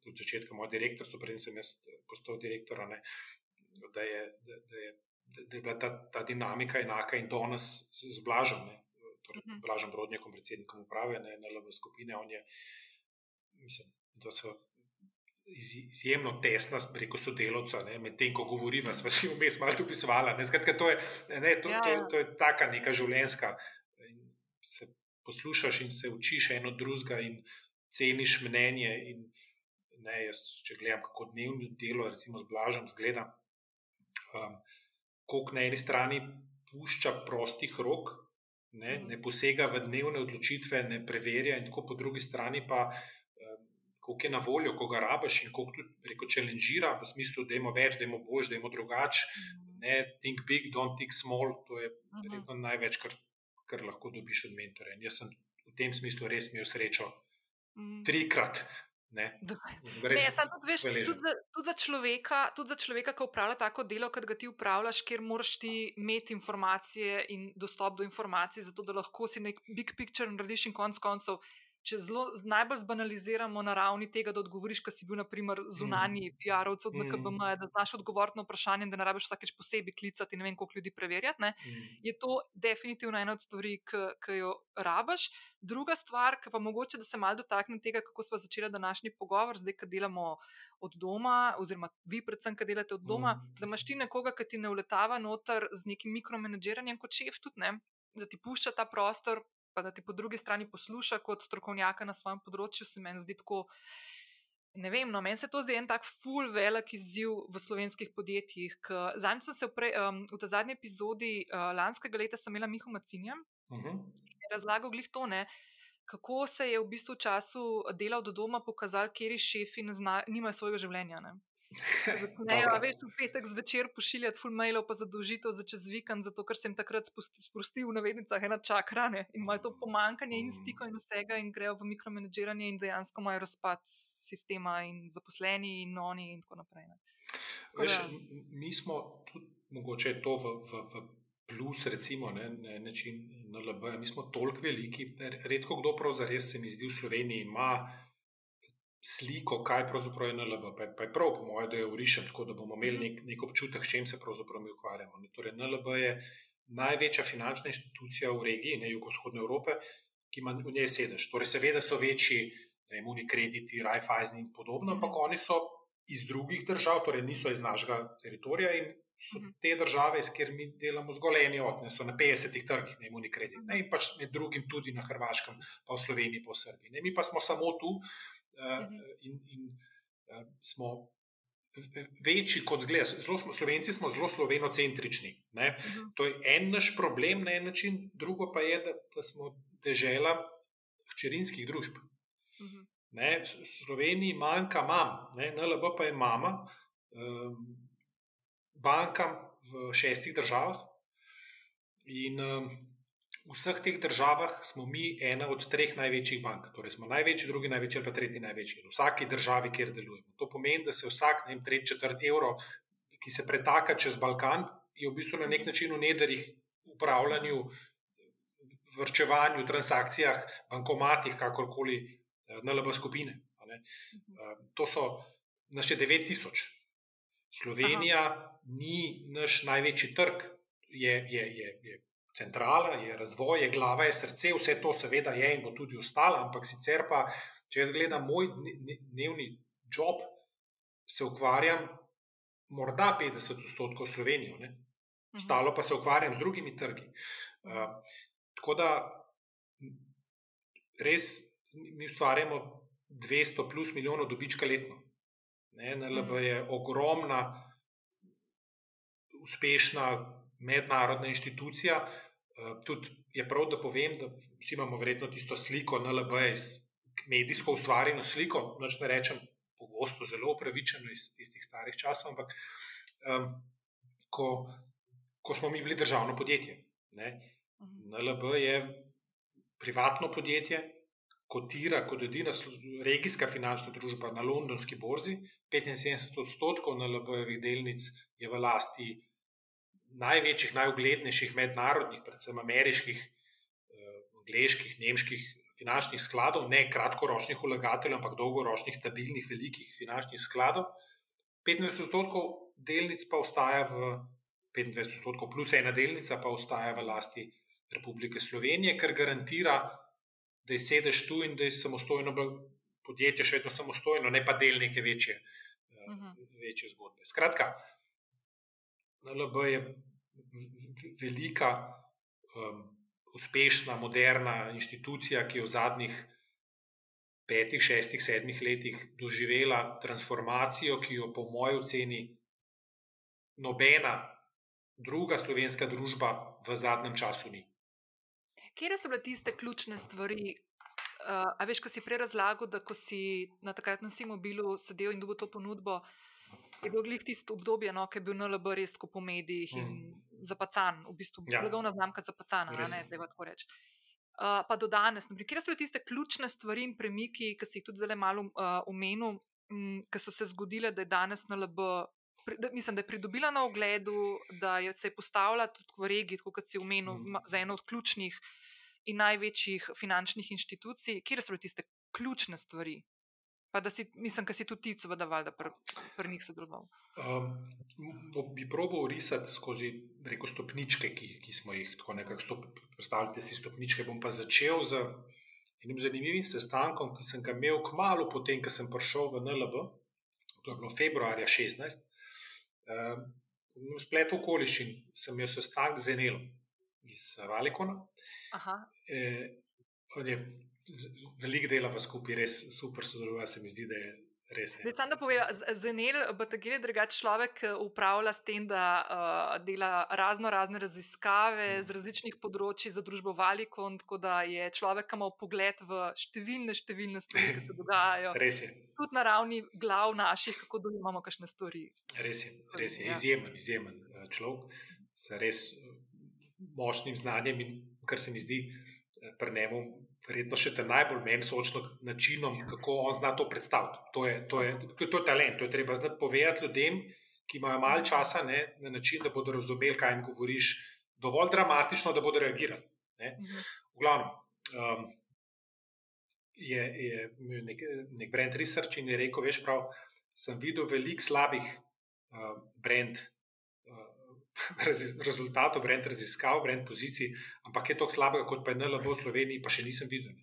od začetka moj direktor, so preden sem jaz postal direktor, ne, da, je, da, da, je, da je bila ta, ta dinamika enaka in danes z, Blažom. Ne. Torej, -hmm. Blažem Brodnjakom, predsednikom uprave, ne, na LV skupine. Je, mislim, da so izjemno tesna preko sodelovca, medtem ko govoriva, sva si vmes malo dopisovala. Skratka, to je, ne, to, ja, to, ja. to je taka neka življenjska. Se poslušaš in se učiš eno drugega, in ceniš mnenje. In, ne, jaz, če gledam, kako dnevno delo, recimo z blažem, zgleda, um, koliko na eni strani pušča prostih rok, ne, mhm. ne posega v dnevne odločitve, ne preverja, in tako po drugi strani pa koliko je na voljo, ko ga rabiš in koliko tudi reko challengera v smislu, da imamo več, da imamo bož, da imamo drugače. Mhm. Ne, think big, don't think small, to je mhm. verjetno največ, kar, kar lahko dobiš od mentorja. In jaz sem v tem smislu res imel srečo mhm. trikrat. Ne, ne, tudi, veš, tudi, za, tudi, za človeka, tudi za človeka, ki upravlja tako delo, kot ga ti upravljaš, kjer moraš ti imeti informacije in dostop do informacij, zato da lahko si nek big picture narediš in konc koncev če zelo najbolj zbanaliziramo na ravni tega, da odgovoriš, kaj si bil, naprimer, zunani mm. PR-ovec od NKBM, mm. da znaš odgovoriti na vprašanje, da ne rabiš vsakeč posebej klicati ne vem, koliko ljudi preverjati, mm. je to definitivno ena od stvari, ki jo rabiš. Druga stvar, ki pa mogoče, da se malo dotaknem tega, kako smo začeli današnji pogovor, zdaj, ki delamo od doma, oziroma vi, predvsem, ki delate od doma, mm. da imaš ti nekoga, ki ti ne uletava noter z nekim mikromanageranjem kot šef, tudi ne. Da ti pušča ta prostor, pa da ti po drugi strani posluša kot strokovnjaka na svojem področju, se meni zdi tako. Ne vem, no, meni se to zdi en tak full velik izziv v slovenskih podjetjih. Zadnjič sem se v, pre, um, v tej zadnji epizodi uh, lanskega leta imela Miho Macinja uh mhm. -huh. in razlagal glih to, ne, kako se je v bistvu v času dela od doma pokazal, kjer šefi nimajo svojega življenja. Ne. Ne, a veš, v petek zvečer pošiljati full mailov, pa zadolžitev za čez vikend, zato ker sem takrat sprostil v navednicah ena čakrane in imajo to pomankanje in stiko in vsega in grejo v mikromanageranje in dejansko imajo razpad sistema in zaposleni in oni in tako naprej. Veš, mi smo tudi, mogoče to v, v, v plus, recimo, ne, ne, način na LB, mi smo toliko veliki, redko kdo prav zares se mi zdi v Sloveniji ima sliko, kaj pravzaprav je NLB. Pa je, pa je prav, po mojem, da jo urišem, tako da bomo imeli nek, nek občutek, s čim se pravzaprav mi ukvarjamo. Torej, NLB je največja finančna institucija v regiji, ne jugovzhodne Evrope, ki ima v njej sedež. Torej, seveda so večji, da jim uni krediti, Raiffeisen in podobno, ampak oni so iz drugih držav, torej niso iz našega teritorija in so mhm. te države, s katerimi mi delamo zgolj eni od, ne so na 50 trgih, ne imamo ni kredit. Ne, in pač med drugim tudi na Hrvaškem, pa v Sloveniji, pa v Srbiji. Ne, mi pa smo samo tu, uh, in, in uh, smo večji kot zgled. Zelo smo, Slovenci smo zelo slovenocentrični. Uh mhm. -huh. To je en naš problem na en način, drugo pa je, da, da smo dežela hčerinskih družb. Uh mhm. -huh. Ne, v Sloveniji manjka mam, ne, NLB pa je mama um, bankam v šestih državah. In um, v vseh teh državah smo mi ena od treh največjih bank. Torej, smo največji, drugi največji ali pa tretji največji. V vsaki državi, kjer delujemo. To pomeni, da se vsak, ne vem, tretji, četrti evro, ki se pretaka čez Balkan, je v bistvu na nek način v nederih upravljanju, vrčevanju, transakcijah, bankomatih, kakorkoli, eh, na LB skupine. Eh, to so naše 9000. Slovenija Aha. ni naš največji trg, je, je, je, je centrala, je razvoj, je glava, je srce, vse to seveda je in bo tudi ostalo, ampak sicer pa, če jaz gledam moj dnevni job, se ukvarjam morda 50 odstotkov Slovenijo, ne? Mhm. ostalo pa se ukvarjam z drugimi trgi. Uh, tako da res mi ustvarjamo 200 plus milijonov dobička letno. NLB mhm. je ogromna, uspešna mednarodna inštitucija, tudi je prav, da povem, da vsi imamo verjetno tisto sliko NLB, medijsko ustvarjeno sliko, noč ne rečem, pogosto zelo upravičeno iz tistih starih časov, ampak um, ko, ko smo mi bili državno podjetje. Ne? Mhm. NLB je privatno podjetje, kotira kot edina regijska finančna družba na londonski borzi. 75 odstotkov NLB-jevih delnic je v lasti največjih, najuglednejših mednarodnih, predvsem ameriških, eh, angliških, nemških finančnih skladov, ne kratkoročnih vlagateljev, ampak dolgoročnih, stabilnih, velikih finančnih skladov. 25 odstotkov delnic pa ostaja v 25 odstotkov, plus ena delnica pa ostaja v lasti Republike Slovenije, kar garantira, da je sedež tu in da je samostojno podjetje, še vedno samostojno, ne pa del neke večje, uh mhm. -huh. večje zgodbe. Skratka, NLB je velika. Um, uspešna, moderna inštitucija, ki je v zadnjih petih, šestih, sedmih letih doživela transformacijo, ki jo, po moji oceni, nobena druga slovenska družba v zadnjem času ni. Kje so bile tiste ključne stvari? Uh, a veš, ko si prej razlagal, da ko si na takratnem Simobilu sedel in dobil to ponudbo, je bilo glih tisto obdobje, no, ki je bil NLB res po medijih in mm. zapacan, v bistvu ja. blagovna znamka zapacana, ne, da je tako reči. Uh, pa do danes, kje so tiste ključne stvari in premiki, ki si jih tudi zelo malo omenil, uh, um, ki so se zgodile, da je danes NLB. Da, mislim, da je pridobila na ogledu, da je se je postavila tudi v regiji, kot si omenil, mm. za eno od ključnih in največjih finančnih inštitucij. Kje so tiste ključne stvari? Pa da si, mislim, da si tudi ti, seveda, da pri pr njih sodeloval. Um, bi probil risati skozi reko stopničke, ki, ki smo jih tako nekako stopili. Predstavljate si stopničke. Bom pa začel z enim zanimivim sestankom, ki sem ga imel kmalo potem, ko sem prišel v NLB. To je bilo februarja 16. Um, v spletu okoliščin sem imel sestanek z Enelom iz Valikona. E, on je veliko dela v skupaj, res super sodeluje, se mi zdi, da je res. Zdaj, samo da povem, za Nel bo tako drugačen človek upravlja s tem, da uh, dela razno razne raziskave mm. z različnih področji za družbo Valikon, tako da je človek, ki ima pogled v številne, številne stvari, ki se dogajajo. res je. Tudi na ravni glav naših, kako dojemamo kakšne stvari. Res je, res je. Ja. izjemen, izjemen eh, človek, s res eh, močnim znanjem in kar se mi zdi pri njemu verjetno še te najbolj meni sočno načinom, kako on zna to predstaviti. To je, to je, to je, to je talent, to je treba znati povedati ljudem, ki imajo malo časa, ne, na način, da bodo razumeli, kaj jim govoriš, dovolj dramatično, da bodo reagirali. Ne. Mhm. V glavnem. Um, Je, je nek, nek brand research in je rekel, veš, prav, sem videl veliko slabih uh, brand rezultatov, brend raziskav, brend pozicij, ampak je to slabega, kot pa je NLB v Sloveniji, pa še nisem videl.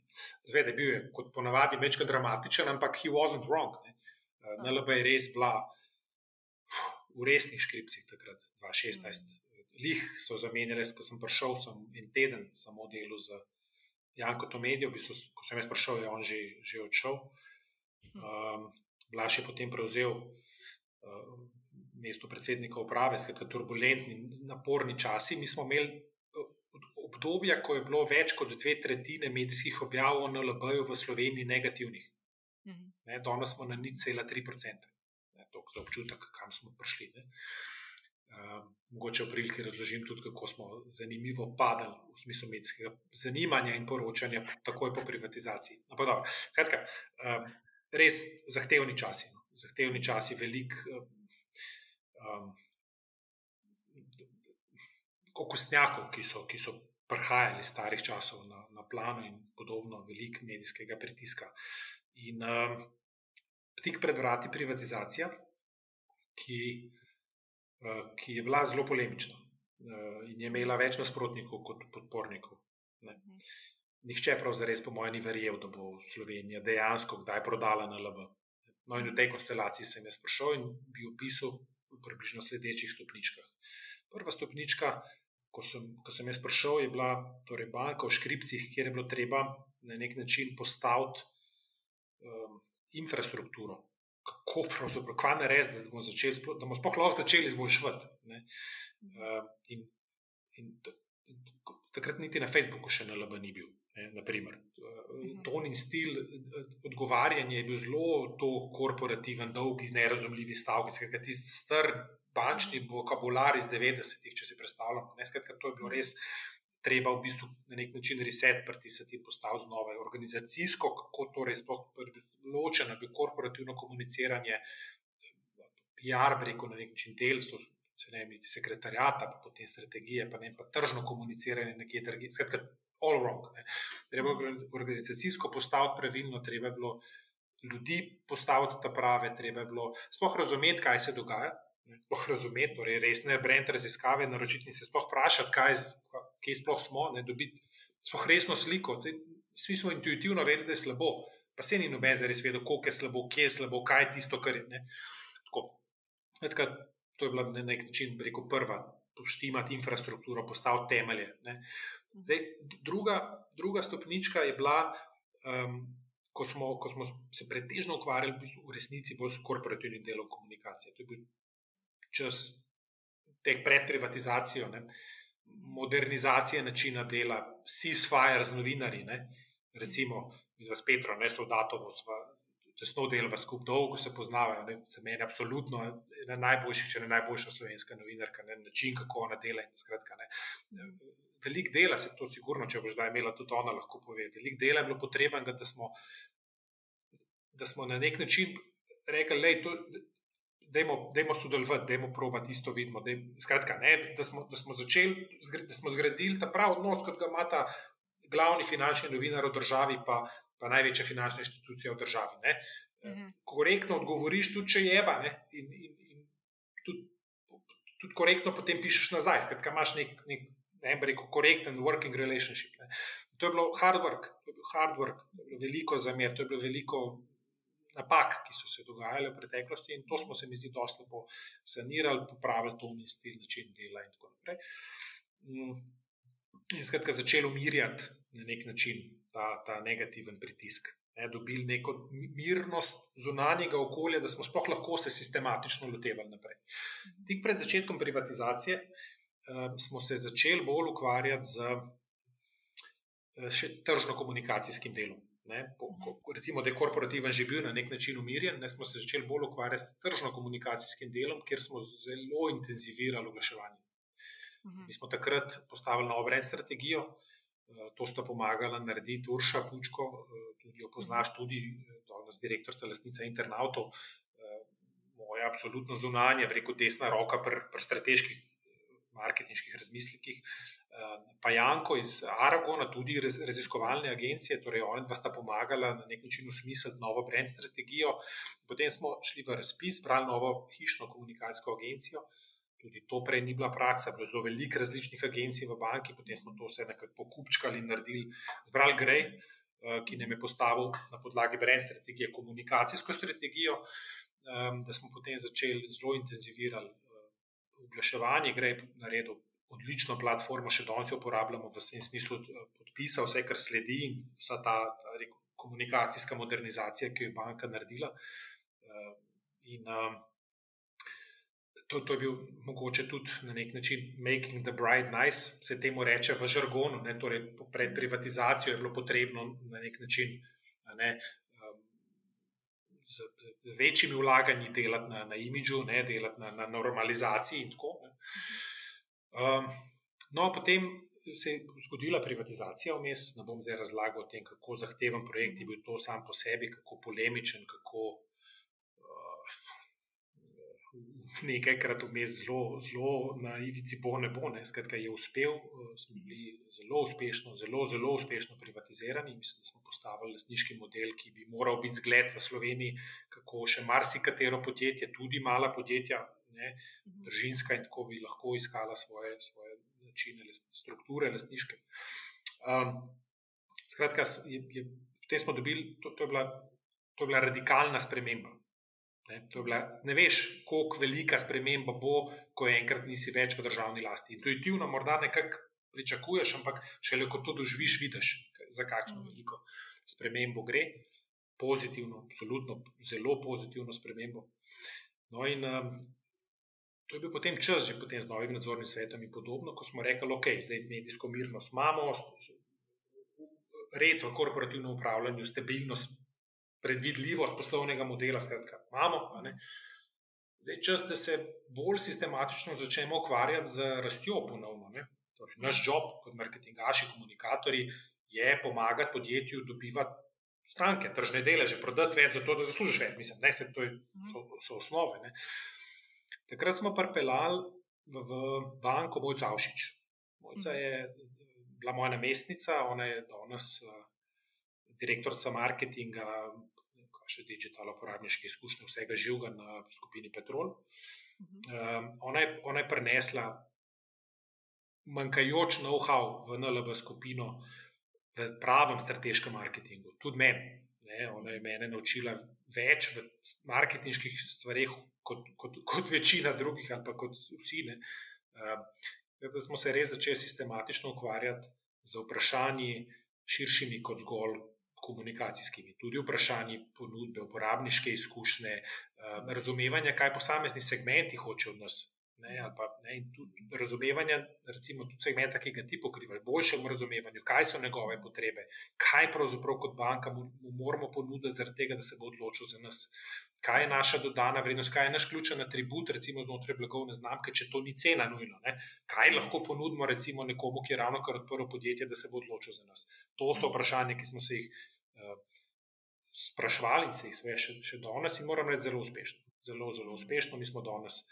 Je bil, je, kot ponavadi, večkrat dramatičen, ampak he wasn't wrong. Ne. Eh, NLB je res bila v resnih škripcih takrat, 2016. Lih so zamenjali, ko sem prišel, sem en teden samo delal z Janko Tomedijo, v bistvu, ko sem jaz prišel, je on že, že odšel. Um, Blaž je potem prevzel. Uh, mestu predsednika uprave, skratka, turbulentni, naporni časi. Mi smo imeli eh, obdobja, ko je bilo več kot dve tretjine medijskih objav o NLB-ju v Sloveniji negativnih. Mhm. Ne, danes smo na nič cela tri procente. To je občutek, kam smo prišli. Uh, mogoče v priliki razložim tudi, kako smo zanimivo padali v smislu medijskega zanimanja in poročanja, takoj po privatizaciji. Skratka, uh, res zahtevni časi. No. Zahtevni časi, velik, uh, um, okostnjakov, ki so, ki so prihajali iz starih časov na, na plano in podobno, veliko medijskega pritiska. In um, tik pred vrati privatizacija, ki, uh, ki je bila zelo polemična uh, in je imela več nasprotnikov kot podpornikov. Ne. Nihče prav zares, po mojem, ni verjel, da bo Slovenija dejansko kdaj prodala na LB. No, in v tej konstelaciji sem jaz prišel in bi opisal približno sledečih stopničkah. Prva stopnička, ko sem, ko sem jaz prišel, je bila torej banka v škripcih, kjer je bilo treba na nek način postaviti um, infrastrukturo. Kako pravzaprav, kva ne res, da bomo, začeli, da bomo sploh lahko začeli izboljšati. Um, in, in takrat niti na Facebooku še na LB ni bil. Ne, naprimer. Mhm. Ton in stil odgovarjanja je bil zelo korporativen, dolg, nerazumljivi stavki, skratka, tisti star bančni vokabular iz 90-ih, če si predstavljamo. Ne, skratka, to je bilo res treba v bistvu na nek način reset pritisati in postaviti znova. Organizacijsko, kako torej sploh ločeno bi korporativno komuniciranje, PR, reko na nek način delstvo, se ne vem, sekretarjata, pa potem strategije, pa ne pa tržno komuniciranje nekje drugje. Skratka, all wrong. Ne. Treba organizacijsko postaviti pravilno, treba je bilo ljudi postaviti ta prave, treba je bilo sploh razumeti, kaj se dogaja. Sploh razumeti, torej resne brend raziskave, naročiti se sploh vprašati, kaj, kje sploh smo, ne dobiti sploh resno sliko. Vsi smo intuitivno vedeli, da je slabo, pa se ni noben zares vedel, koliko je slabo, kje je slabo, kaj je tisto, kar je. Ne. Tako. Etka, to je bila na nek način, rekel, prva, poštimati infrastrukturo, postaviti temelje. Ne. Zdaj, druga, druga stopnička je bila, um, ko, smo, ko smo se pretežno ukvarjali v, bistvu v resnici bolj s korporativnim delom komunikacije. To je bil čas te predprivatizacije, modernizacije načina dela, ceasefire z novinarji. Ne? Recimo, z Petro, ne Soldatovo, sva tesno delava skupaj, dolgo se poznavajo. Ne? Za mene je absolutno ena najboljših, če ne najboljša slovenska novinarka, ne? način, kako ona dela. Skratka, veliko dela, se to sigurno, če boš zdaj imela tudi ona, lahko pove. Veliko dela je bilo potrebnega, da smo, da smo na nek način rekli, da je sodelovati, da je probati isto vidimo. Dejmo, skratka, ne, da, smo, da smo začeli, da smo zgradili ta prav odnos, kot ga ima ta glavni finančni novinar v državi, pa, pa največja finančna inštitucija v državi. Ne. Mhm. Korektno odgovoriš, tudi če je eba, in, in, in tudi, tudi korektno potem pišeš nazaj. Skratka, imaš nek, nek ne bi rekel, korekten working relationship. Ne. To je bilo hard work, to je bilo hard work, to je bilo veliko zamer, to je bilo veliko napak, ki so se dogajale v preteklosti in to smo se mi zdi dosti lepo sanirali, popravili to in stil, način dela in tako naprej. Mm. In skratka, začeli umirjati na nek način ta, ta negativen pritisk. Ne, dobili neko mirnost zunanjega okolja, da smo sploh lahko se sistematično lotevali naprej. Tik pred začetkom privatizacije smo se začeli bolj ukvarjati z eh, tržno-komunikacijskim delom. Ne, po, recimo, da je korporativen že bil na nek način umirjen, ne, smo se začeli bolj ukvarjati s tržno-komunikacijskim delom, kjer smo zelo intenzivirali oglaševanje. Mhm. Mi smo takrat postavili novo brend strategijo, eh, to sta pomagala narediti Urša Pučko, eh, tudi jo poznaš, tudi danes direktorica lastnica internautov, moja absolutno zunanja, preko desna roka pri pr strateških marketinških razmislekih. Eh, pa Janko iz Aragona, tudi raziskovalne agencije, torej oni dva sta pomagala na nek način usmisliti novo brand strategijo. Potem smo šli v razpis, brali novo hišno komunikacijsko agencijo. Tudi to prej ni bila praksa, bilo je zelo veliko različnih agencij v banki, potem smo to vse nekako pokupčkali in naredili. Zbrali Grej, eh, ki nam je postavil na podlagi brand strategije komunikacijsko strategijo, eh, da smo potem začeli zelo intenzivirati oglaševanje gre na redu. Odlično platformo, še danes jo uporabljamo v tem smislu eh, podpisa, vse, kar sledi in vsa ta, ta rekel, komunikacijska modernizacija, ki jo je banka naredila. Eh, in um, to, to je bil mogoče tudi na nek način making the bride nice, se temu reče v žargonu. Ne, torej, pred privatizacijo je bilo potrebno na nek način ne, z večjimi vlaganji delati na, na imidžu, ne, delati na, na normalizaciji in tako. Um, no, potem se je zgodila privatizacija vmes, ne bom zdaj razlagal o tem, kako zahteven projekt je bil to sam po sebi, kako polemičen, kako nekajkrat vmes zelo, zelo na ivici bo ne bo. Ne. Skratka, je uspel, eh, smo bili zelo uspešno, zelo, zelo uspešno privatizirani. Mislim, da smo postavili lastniški model, ki bi moral biti zgled v Sloveniji, kako še marsikatero podjetje, tudi mala podjetja, ne, držinska in tako bi lahko iskala svoje, svoje načine, strukture lastniške. Um, skratka, je, je, potem smo dobili, to, to, je bila, to je bila radikalna sprememba. Ne, bila, ne veš, kako velika sprememba bo, ko enkrat nisi več v državni lasti. Intuitivno morda nekako pričakuješ, ampak šele ko to doživiš, vidiš, za kakšno veliko spremembo gre. Pozitivno, absolutno, zelo pozitivno spremembo. No, in um, to je bil potem čas, že potem z novim nadzornim svetom in podobno, ko smo rekli, ok, zdaj medijsko mirnost imamo, red v korporativnem upravljanju, stabilnost, predvidljivost poslovnega modela, skratka, imamo. Zdaj, čas, da se bolj sistematično začnemo ukvarjati z rastjo ponovno. Torej, naš job kot marketingaši, komunikatorji je pomagati podjetju dobivati stranke, tržne deleže, prodati več, zato da zaslužiš več. Mislim, da so to so, so osnove. Ne. Takrat smo pripeljali v, v banko Mojca Avšič. Mojca je bila moja namestnica, ona je danes uh, direktorica marketinga, še digitalno uporabniške izkušnje, vsega živega na skupini Petrol. Um, ona, je, ona je prenesla manjkajoč know-how v NLB skupino, v pravem strateškem marketingu, tudi meni. Ona je mene naučila več v marketinških stvareh, kot, kot, kot večina drugih, ali pa kot vsi. Uh, da smo se res začeli sistematično ukvarjati z vprašanji širšimi kot zgolj komunikacijskimi. Tudi vprašanji ponudbe, uporabniške izkušnje, uh, razumevanja, kaj posamezni segmenti hočejo od nas Ne, pa, ne, razumevanje, recimo, tudi segmenta, ki ga ti pokrivaš, boljšemu razumevanju, kaj so njegove potrebe, kaj pravzaprav kot banka mu, mu moramo ponuditi, zaradi tega, da se bo odločil za nas. Kaj je naša dodana vrednost, kaj je naš ključen atribut, recimo znotraj blagovne znamke, če to ni cena nujno. Ne? Kaj lahko ponudimo recimo nekomu, ki je ravno kar odprl podjetje, da se bo odločil za nas. To so vprašanja, ki smo se jih uh, sprašvali in se jih še, še danes in moram reči zelo uspešno. Zelo, zelo uspešno. Mi smo danes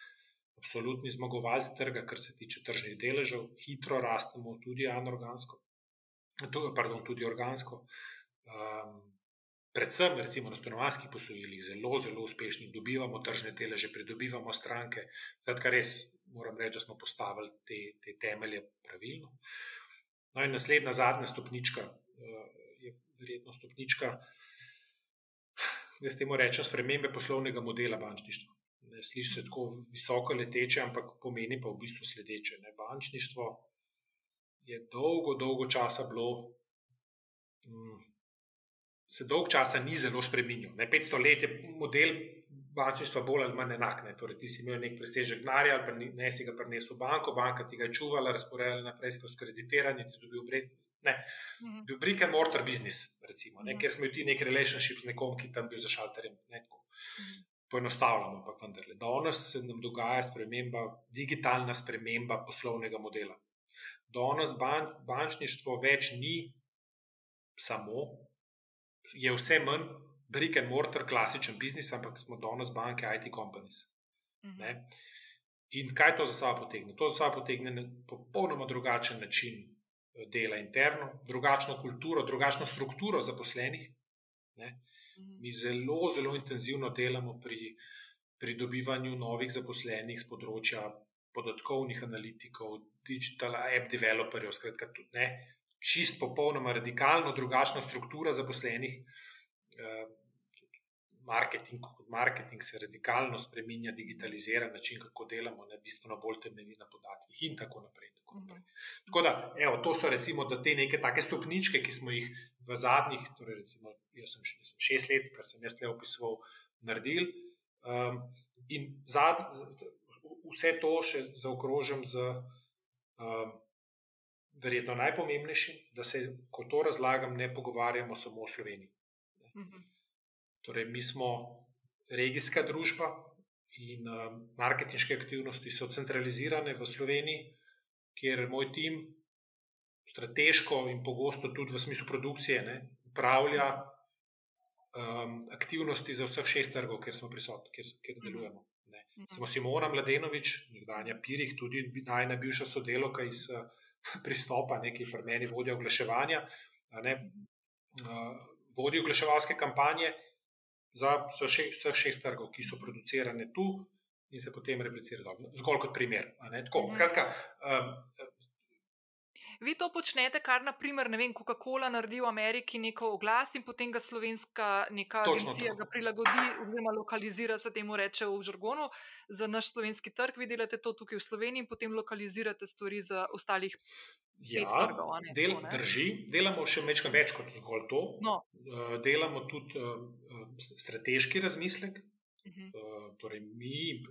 absolutni zmagovalec trga, kar se tiče tržnih deležev, hitro rastemo, tudi anorgansko, pardon, tudi organsko. Um, predvsem, recimo, na stanovanjskih posojilih, zelo, zelo uspešni, dobivamo tržne deleže, pridobivamo stranke. Zdaj, res moram reči, da smo postavili te, te temelje pravilno. No, in naslednja, zadnja stopnička je verjetno stopnička. Jaz temu rečem, spremembe poslovnega modela bančništva ne sliši se tako visoko leteče, ampak pomeni pa v bistvu sledeče. Ne? Bančništvo je dolgo, dolgo časa bilo, mm, se dolgo časa ni zelo spremenil. Ne? 500 let je model bančništva bolj ali manj enak. Ne? Torej, ti si imel nek presežek denarja, ali ne si ga prinesel v banko, banka ti ga je čuvala, razporejala naprej skozi kreditiranje, ti si dobil. Ne, mhm. bil brick and mortar business, recimo, ne, mhm. ker smo imeli nek relationship z nekom, ki tam bil za šalterjem. Ne, mhm poenostavljamo, ampak vendarle. Danes se nam dogaja sprememba, digitalna sprememba poslovnega modela. Danes ban, bančništvo več ni samo, je vse manj brick and mortar, klasičen biznis, ampak smo danes banke, IT companies. Mhm. In kaj to za sabo potegne? To za sabo potegne popolnoma drugačen način dela interno, drugačno kulturo, drugačno strukturo zaposlenih. Ne? Mhm. Mi zelo, zelo intenzivno delamo pri pridobivanju novih zaposlenih z področja podatkovnih analitikov, digital app developerjev, skratka, tudi ne. Čist popolnoma radikalno drugačna struktura zaposlenih. Eh, marketing, marketing se radikalno spremenja, digitalizira način, kako delamo, ne bistveno bolj temelji na podatkih, in tako naprej. Tako, naprej. tako da, evo, to so recimo te neke take stopničke, ki smo jih v zadnjih, torej recimo, jaz sem, sem šest let, kar sem jaz le opisoval, naredili. Um, in zad, vse to še zaokrožim z. Um, Verjetno najpomembnejši, da se, ko to razlagam, ne pogovarjamo samo o Sloveniji. Uh mhm. -huh. Torej, mi smo regijska družba in uh, marketinške aktivnosti so centralizirane v Sloveniji, kjer moj tim strateško in pogosto tudi v smislu produkcije ne, upravlja um, aktivnosti za vseh šest trgov, kjer smo prisotni, kjer, kjer mhm. delujemo. Ne. Mhm. Smo Simona Mladenovič, nekdanja Pirih, tudi najna bivša sodelovka iz uh, pristopa, nekaj pri meni vodi oglaševanja, ne, uh, vodi oglaševalske kampanje za vseh šest trgov, ki so producirane tu in se potem replicirajo. Zgolj kot primer. Tako, mhm. skratka, um, Vi to počnete, kar naprimer, ne vem, Coca-Cola naredi v Ameriki neko oglas in potem ga slovenska neka Točno agencija ga prilagodi, oziroma lokalizira, se temu reče v žargonu, za naš slovenski trg. Vi delate to tukaj v Sloveniji in potem lokalizirate stvari za ostalih Ja, del, drži, delamo še nekaj več kot zgolj to. No. Uh, delamo tudi uh, strateški razmislek. Uh -huh. uh, torej mi,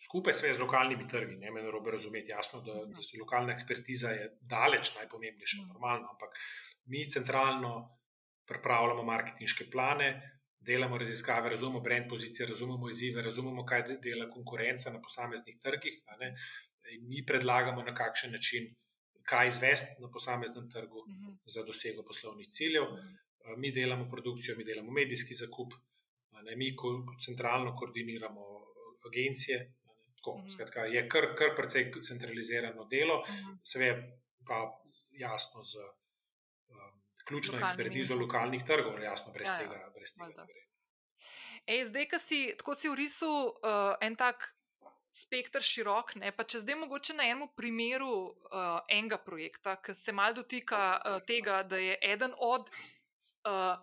skupaj s lokalnimi trgi, ne me narobe razumeti, jasno, da, da se lokalna ekspertiza je daleč najpomembnejša, normalno, ampak mi centralno pripravljamo marketinške plane, delamo raziskave, razumemo brand pozicije, razumemo izzive, razumemo, kaj dela konkurenca na posameznih trgih. In mi predlagamo, na kakšen način, kaj izvesti na posameznem trgu uh mhm. -huh. za dosego poslovnih ciljev. Mhm. Mi delamo produkcijo, mi delamo medijski zakup, ne, mi ko, centralno koordiniramo agencije. Tako, mhm. -huh. skratka, je kar, kar precej centralizirano delo, uh -huh. seveda pa jasno z um, ključno ekspertizo lokalnih trgov, jasno, brez ja, ja. tega. Brez tega Ej, zdaj, ko si tako si v risu uh, en tak spektr širok. Ne? Pa če zdaj mogoče na enem primeru uh, enega projekta, ki se mal dotika uh, tega, da je eden od uh,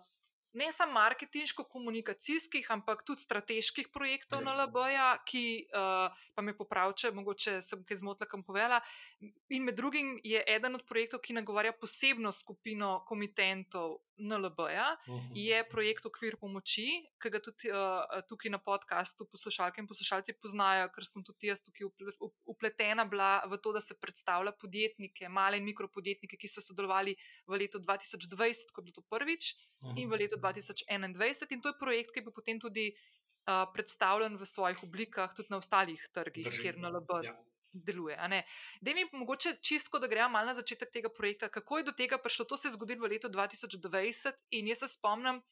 ne samo marketinško-komunikacijskih, ampak tudi strateških projektov na LBJ, ki uh, pa me popravče, mogoče sem kaj zmotila, kam povela. In med drugim je eden od projektov, ki nagovarja posebno skupino komitentov NLB-ja, uh -huh. je projekt Okvir pomoči, ki ga tudi uh, tukaj na podkastu poslušalke in poslušalci poznajo, ker sem tudi jaz tukaj upletena bila v to, da se predstavlja podjetnike, male in mikropodjetnike, ki so sodelovali v letu 2020, ko je bilo to prvič, uh -huh. in v letu 2021. In to je projekt, ki je bil potem tudi uh, predstavljen v svojih oblikah tudi na ostalih trgih, Drži. kjer NLB. Ja deluje. Da mi mogoče čistko, da gremo malo na začetek tega projekta, kako je do tega prišlo. To se je zgodilo v letu 2020 in jaz se spomnim,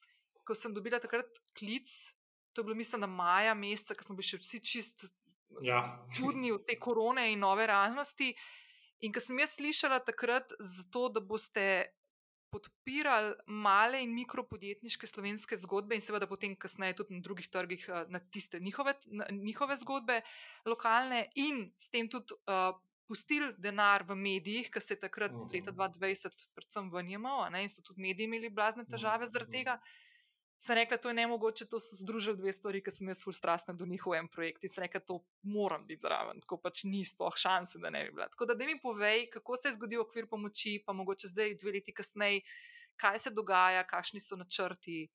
ko sem dobila takrat klic, to je bilo mislim na maja meseca, ko smo bili še vsi čist ja. čudni od te korone in nove realnosti. In ko sem jaz slišala takrat, zato, da boste podpirali male in mikropodjetniške slovenske zgodbe in seveda potem kasneje tudi na drugih trgih eh, na tiste njihove, na njihove zgodbe lokalne in s tem tudi uh, pustili denar v medijih, ki se je takrat uh -huh. leta 2020 predvsem vrnjemal in so tudi mediji imeli blazne težave zaradi tega. Sem rekla, to je ne mogoče, to so združili dve stvari, ki sem jaz ful strastna do njih v enem projektu. Sem rekla, to moram biti zraven, tako pač ni sploh šanse, da ne bi bila. Tako da, da mi povej, kako se je zgodil okvir pomoči, pa mogoče zdaj, dve leti kasneje, kaj se dogaja, kakšni so načrti,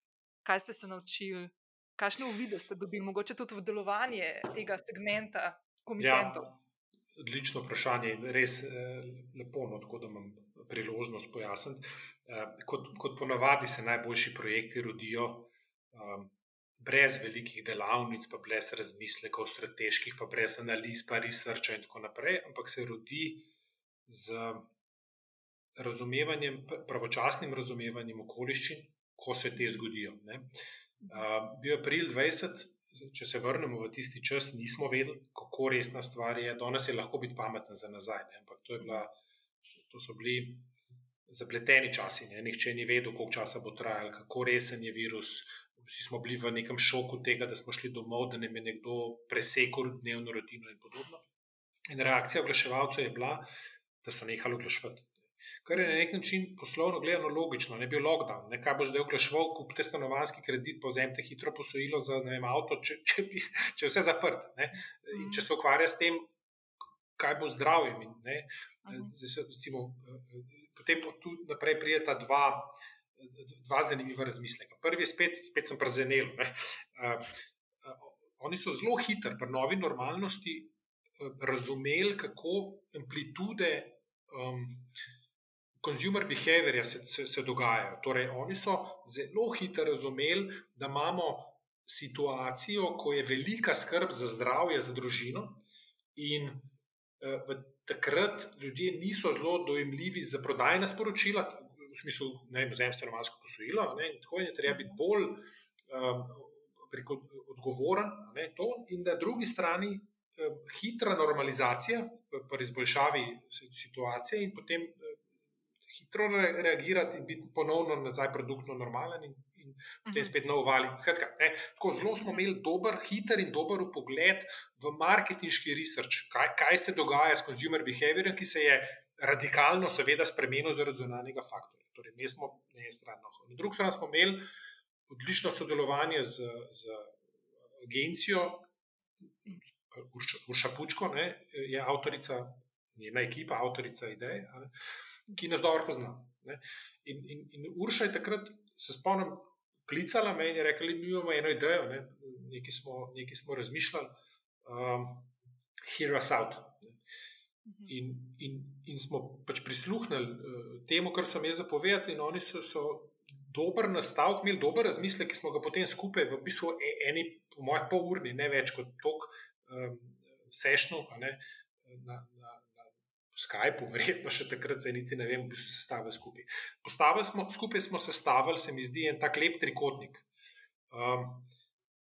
kaj ste se naučili, kakšne uvide ste dobili, mogoče tudi v delovanje tega segmenta komitentov. Ja. Odlično vprašanje in res eh, lepo, no, tako da imam priložnost pojasniti. Eh, kot, kot ponavadi se najboljši projekti rodijo um, brez velikih delavnic, pa brez razmislekov, strateških, pa brez analiz, pa researcha in tako naprej, ampak se rodi z razumevanjem, pravočasnim razumevanjem okoliščin, ko se te zgodijo. Uh, bil je april 20. Če se vrnemo v tisti čas, nismo vedeli, kako resna stvar je. Danes je lahko biti pameten za nazaj. Ne? Ampak to bila to so bili zapleteni časi. Ne? Nihče ni vedel, koliko časa bo trajal, kako resen je virus. Vsi smo bili v nekem šoku tega, da smo šli domov, da nam je nekdo presekal dnevno rutino in podobno. In reakcija oglaševalcev je bila, da so nehali oglaševati. Kar je na nek način poslovno gledano logično, ne bi bil lockdown. Ne, kaj boš zdaj oglaševal, kupite stanovanski kredit, pozemite hitro posojilo za vem, avto, če, če, če, če je vse zaprt. Ne? In če se ukvarja s tem, kaj bo zdravjem. In, se, recimo, potem tu naprej prijeta dva, dva zanimiva razmisleka. Prvi je spet, spet sem prezenel. Uh, oni so zelo hitri, pri novi normalnosti, uh, razumeli, kako amplitude. Um, Consumer behavior se, se, se dogaja. Torej, oni so zelo hitro razumeli, da imamo situacijo, ko je velika skrb za zdravje, za družino, in v takrat ljudje niso zelo dojemljivi za prodajna sporočila, v smislu, da je zemljo romansko posojilo. Ne, in tako je treba biti bolj um, odgovoren. Ne, to, in na drugi strani um, hitra normalizacija, pri izboljšavi situacije, in potem hitro reagirati in biti ponovno nazaj produktno normalen. In, in potem mhm. spet nov val. Skratka, ne, tako zelo smo imeli dober, hiter in dober pogled v marketinški research, kaj, kaj se dogaja s consumer behaviorjem, ki se je radikalno, seveda, spremenil zaradi zunanjega faktorja. Torej, mi smo na eni strani. Na drugi strani smo imeli odlično sodelovanje z, z agencijo. Urša Pučko ne, je avtorica, njena ekipa, avtorica ideje, ki nas dobro pozna. In, in, in Urša je takrat, se spomnim, klicala me in je rekla, da imamo eno idejo, ne? nekaj, smo, nekaj smo razmišljali. Um, hear us out. Mhm. In, in, in smo pač prisluhnili uh, temu, kar so imeli zapovedati, in oni so, so dober nastavek, imeli dober razmislek, ki smo ga potem skupaj, v bistvu, e, eni, po mojem, pol urni, ne več kot tok, um, sešnu, na, na, na Skypeu, verjetno še takrat se niti ne vem, bi se sestavili skupaj. Postavili smo, skupaj smo sestavili, se mi zdi, en tak lep trikotnik. Um,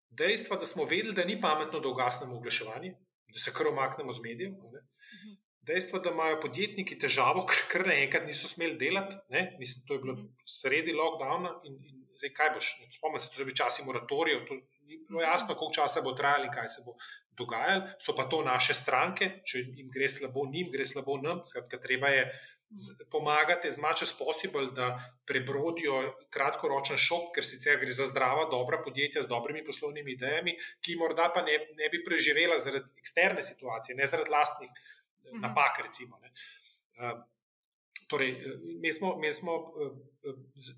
dejstva, da smo vedeli, da ni pametno, da ugasnemo oglaševanje, da se kar omaknemo z medijem. Mhm. Dejstvo, da imajo podjetniki težavo, ker kar naenkrat niso smeli delati, ne? mislim, to je bilo mhm. sredi lockdowna in, in zdaj kaj boš. Spomnim se, da so bili časi moratorijev, to ni bilo mhm. jasno, koliko časa bo trajalo in kaj se bo dogajalo. So pa to naše stranke, če jim gre slabo, njim gre slabo, nam, skratka, treba je pomagati as much as possible, da prebrodijo kratkoročen šok, ker sicer gre za zdrava, dobra podjetja z dobrimi poslovnimi idejami, ki morda pa ne, ne bi preživela zaradi eksterne situacije, ne zaradi lastnih mhm. napak. Recimo, uh, torej, mi smo, mi smo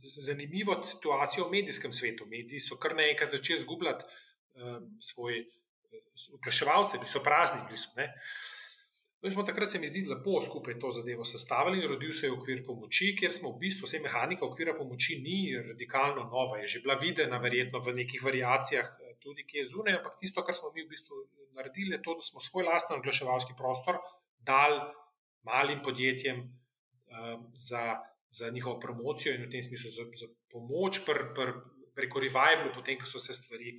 zanimivo situacijo v medijskem svetu. Mediji so kar nekaj začeli izgubljati svoj. Oglaševalce, ki so prazni, bili so. Uh, In smo takrat, se mi zdi, lepo skupaj to zadevo sestavili in rodil se je okvir pomoči, kjer smo v bistvu, vse mehanika okvira pomoči ni radikalno nova, je že bila videna, verjetno v nekih variacijah, eh, tudi ki je zunaj, ampak tisto, kar smo mi v bistvu naredili, je to, da smo svoj lasten oglaševalski prostor dal malim podjetjem um, za, za njihovo promocijo in v tem smislu za, za pomoč pr, pr, preko revivalu, potem, ko so se stvari,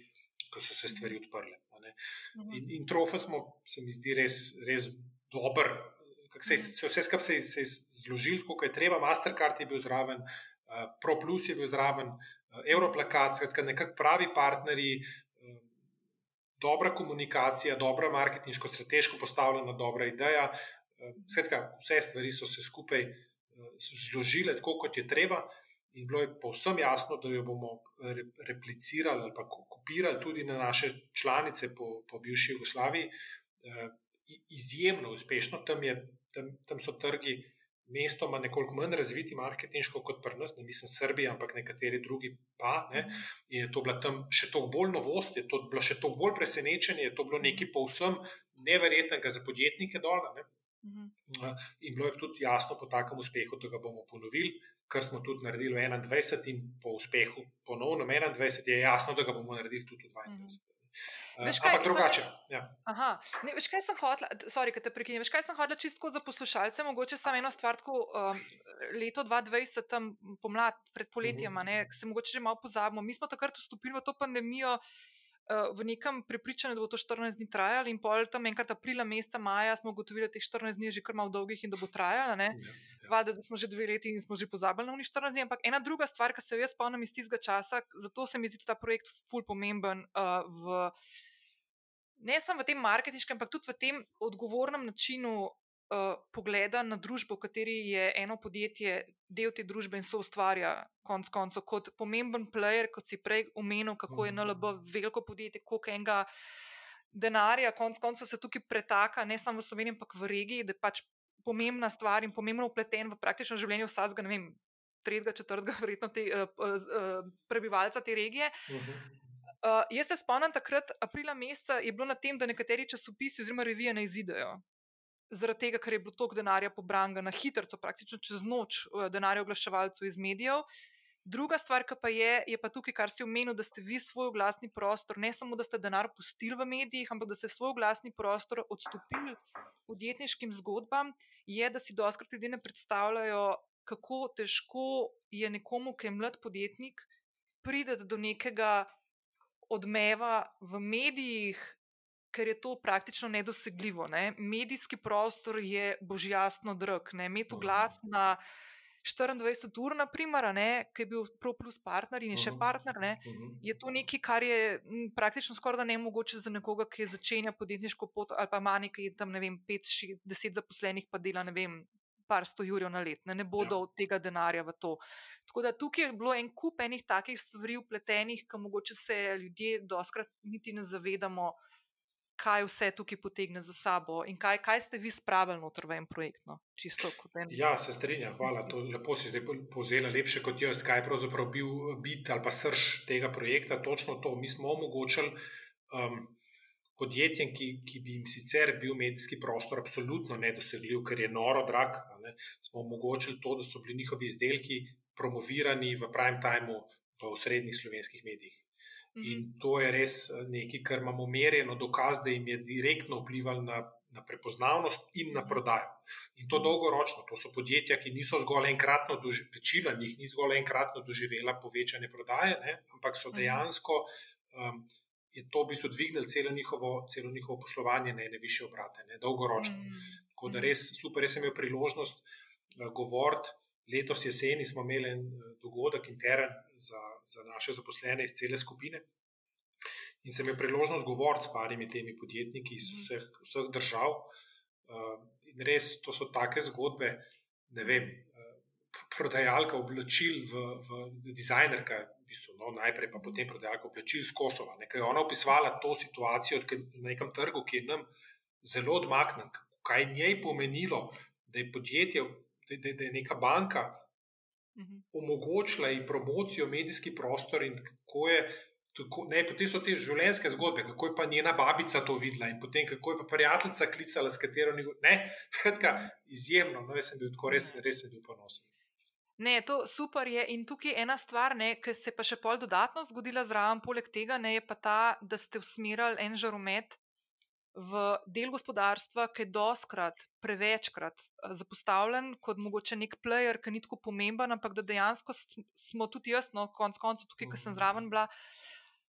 ko so se stvari odprle. Mhm. In, in trofe smo, se mi zdi, res. res dober, se je vse skupaj zložil, kako je treba. Mastercard je bil zraven, uh, ProPlus je bil zraven, uh, Europlakat, skratka, nekako pravi partnerji. Uh, dobra komunikacija, dobra marketinško, strateško postavljena, dobra ideja. Skratka, vse stvari so se skupaj zložile tako, kot je treba, in bilo je povsem jasno, da jo bomo replicirali ali pa kopirali tudi na naše članice po, po bivši Jugoslaviji izjemno uspešno, tam, je, tam, tam so trgi mestoma nekoliko manj razviti marketinško kot pri nas, ne mislim Srbija, ampak nekateri drugi pa. Ne? In je to bila tam še toliko bolj novost, je to bilo še toliko bolj presenečenje, je to bilo nekaj povsem neverjetnega za podjetnike dol. Ne? Mhm. In bilo je tudi jasno po takem uspehu, da ga bomo ponovili, kar smo tudi naredili v 21, in po uspehu ponovno v 21, je jasno, da ga bomo naredili tudi v 22. Mhm. Veš, kaj, Ampak drugače. Ja. Aha, ne, veš, kaj sem hodila, sorry, te prekinjam. Veš, kaj sem hodila čisto za poslušalce, mogoče samo eno stvar, tako um, leto 2020, tam pomlad, pred poletjem, uh -huh. se mogoče že malo pozabimo. Mi smo takrat vstopili v to pandemijo v nekem prepričanju, da bo to 14 dni trajalo, in pol tam enkrat aprila, meseca maja smo ugotovili, da teh 14 dni je že kar malo dolgih in da bo trajalo. Ja, ja. Valjda, da smo že dve leti in smo že pozabili na unih 14 dni. Ampak ena druga stvar, ki se jo jaz spomnim iz tistega časa, zato se mi zdi ta projekt ful pomemben uh, v ne samo v tem marketinškem, ampak tudi v tem odgovornem načinu uh, pogleda na družbo, v kateri je eno podjetje del te družbe in so ustvarja, konc koncev, kot pomemben player, kot si prej omenil, kako je NLB veliko podjetje, koliko enega denarja, konc koncev se tukaj pretaka, ne samo v Sloveniji, ampak v regiji, da je pač pomembna stvar in pomembno upleten v praktično življenje vsakega, ne vem. Tretjega, četrtega, verjetno, te, uh, uh, prebivalca te regije. Uh mhm. -huh. Uh, jaz se spomnim, takrat, aprila meseca, je bilo na tem, da nekateri časopisi oziroma revije ne izidejo. Zaradi tega, ker je bilo toliko denarja pobranga na hitro, praktično čez noč, uh, denarja oglaševalcev iz medijev. Druga stvar, ki pa je, je pa tukaj, kar si omenil, da ste vi svoj glasni prostor, ne samo da ste denar pustili v medijih, ampak da ste svoj glasni prostor odstopili podjetniškim zgodbam, je, da si doskrat ljudje ne predstavljajo, kako težko je nekomu, ki je mlad podjetnik, prideti do nekega odmeva v medijih, ker je to praktično nedosegljivo. Ne? Medijski prostor je božjasno drag. Imeti glas na 24 ur, naprimer, ki je bil ProPlus partner in je še partner, ne? je to nekaj, kar je praktično skoraj ne mogoče za nekoga, ki začenja podjetniško pot ali pa ima nekaj tam, ne vem, 5-10 zaposlenih, pa dela, ne vem, par sto jurjev na let, ne, ne bodo ja. od tega denarja v to. Tako da tukaj je bilo en kup enih takih stvari upletenih, ki mogoče se ljudje doskrat niti ne zavedamo, kaj vse tukaj potegne za sabo in kaj, kaj ste vi spravili noter v en projekt. No? En... Ja, se strinjam, hvala. To lepo si zdaj povzela, lepše kot jaz, kaj je pravzaprav bil bit ali pa srž tega projekta. Točno to mi smo omogočili. Um, podjetjem, ki, ki bi jim sicer bil medijski prostor absolutno nedosegljiv, ker je noro drag, ne, smo omogočili to, da so bili njihovi izdelki promovirani v prime timeu v osrednjih slovenskih medijih. Mhm. In to je res eh, nekaj, kar imamo merjeno dokaz, da jim je direktno vplivalo na, na prepoznavnost in na prodajo. In to dolgoročno, to so podjetja, ki niso zgolj enkratno, večina njih ni zgolj enkratno doživela povečanje prodaje, ne, ampak so mhm. dejansko. Um, Je to v bistvu dvignilo celo njihovo, celo njihovo poslovanje na ene više obrate, ne, dolgoročno. Mm. Tako da res super, res sem imel priložnost uh, govoriti. Letos jeseni smo imeli en uh, dogodek intern za, za naše zaposlene iz cele skupine. In sem imel priložnost govoriti s parimi temi podjetniki iz mhm. vseh, vseh držav. Uh, in res, to so take zgodbe, ne vem, uh, prodajalka oblačil v, v dizajnerka. V bistvu, no, najprej pa potem prodajalka oblačil iz Kosova. Nekaj je ona opisovala to situacijo na nekem trgu, ki je nam zelo odmaknjen. Kaj je njej pomenilo, da je podjetje, da, da, je neka banka -hmm. omogočila in promocijo medijski prostor, in kako je. Tako, ne, potem so te življenjske zgodbe, kako je pa njena babica to videla, in potem kako je pa prijateljica klicala, s katero ni bilo. Skratka, izjemno, no, jaz sem bil tako res, res sem bil ponosen. Ne, to super je. In tukaj je ena stvar, ki se je pa še pol dodatno zgodila zraven, poleg tega ne, je pa ta, da ste usmerjali en žaromet v del gospodarstva, ki je doskrat, prevečkrat eh, zapostavljen kot mogoče nek player, ki ni tako pomemben, ampak da dejansko smo tudi jaz, no, konc koncev, tukaj, ki sem zraven bila,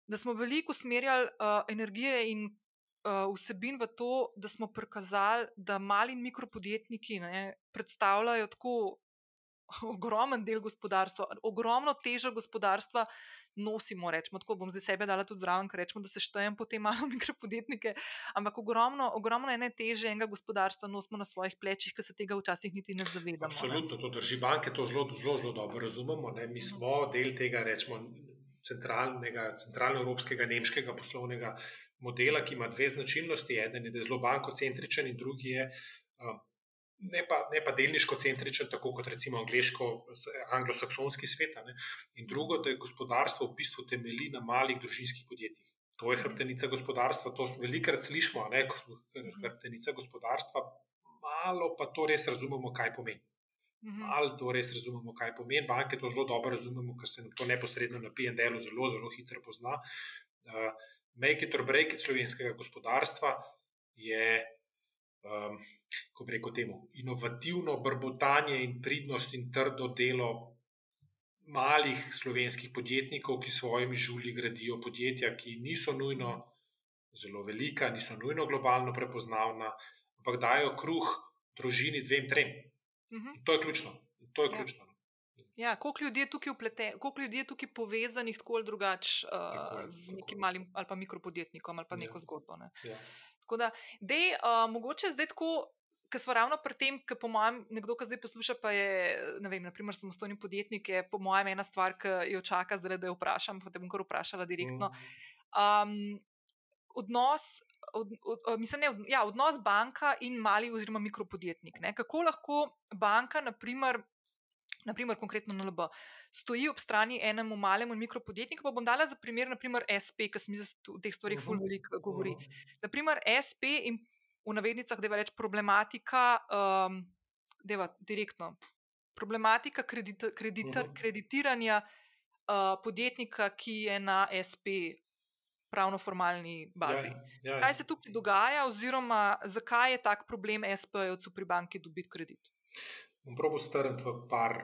da smo veliko usmerjali uh, energije in uh, vsebin v to, da smo prikazali, da mali in mikropodjetniki ne, predstavljajo tako ogromen del gospodarstva, ogromno težo gospodarstva nosimo. Rečemo, tako bom zdaj sebe dala tudi zraven, ker rečemo, da se štejem po te malo mikropodjetnike. Ampak ogromno, ogromno ene teže enega gospodarstva nosimo na svojih plečih, ki se tega včasih niti ne zavedamo. Absolutno, ne? to drži. Banke to zelo, zelo, zelo dobro razumemo. Ne? Mi smo del tega, rečemo, centralnega, centralno-evropskega, nemškega poslovnega modela, ki ima dve značilnosti. Eden je, da je zelo bankocentričen, in drugi je. Ne pa, ne pa delniško centričen, tako kot recimo anglo-saksonski svet. Ne? In drugo, da je gospodarstvo v bistvu temelji na malih družinskih podjetjih. To je hrbtenica gospodarstva, to smo velikokrat slišali, ne, ko smo hrbtenica gospodarstva, malo pa to res razumemo, kaj pomeni. Mhm. Malo to res razumemo, kaj pomeni. Banke to zelo dobro razumemo, ker se to neposredno na PND-u zelo, zelo hitro pozna. Uh, make it or break it slovenskega gospodarstva je um, ko reko temu, inovativno brbotanje in pridnost in trdo delo malih slovenskih podjetnikov, ki svojimi žulji gradijo podjetja, ki niso nujno zelo velika, niso nujno globalno prepoznavna, ampak dajo kruh družini dvem, trem. Uh mhm. -huh. To je ključno. To je ja. ključno. Ja, koliko ljudi je tukaj vpletenih, koliko ljudi je tukaj povezanih tako ali drugače uh, z nekim malim ali pa mikropodjetnikom ali pa neko ja. zgodbo. Ne? Ja. Tako da, dej, uh, mogoče zdaj tako. Ker smo ravno pri tem, ki po mojem, nekdo, ki zdaj posluša, pa je, ne vem, naprimer, samostojni podjetnik, je po mojem ena stvar, ki jo čaka, zdaj, da jo vprašam, pa te bom kar vprašala direktno. Um, odnos, od, od, od, mislim, ne, od, ja, odnos banka in mali oziroma mikropodjetnik. Ne? Kako lahko banka, naprimer, naprimer, konkretno na LB, stoji ob strani enemu malemu mikropodjetniku. Pa bom dala za primer, naprimer, SP, ki se mi v teh stvarih zelo veliko govori. Naprimer, SP in v navednicah, da je več problematika, um, da je direktno problematika kredita, kredita, kreditiranja uh, podjetnika, ki je na SP. Pravno-formalni bazi. Ja, ja, ja. Kaj se tukaj dogaja, oziroma zakaj je tak problem SP-jevcu pri banki dobiti kredit? Bom probo strniti v par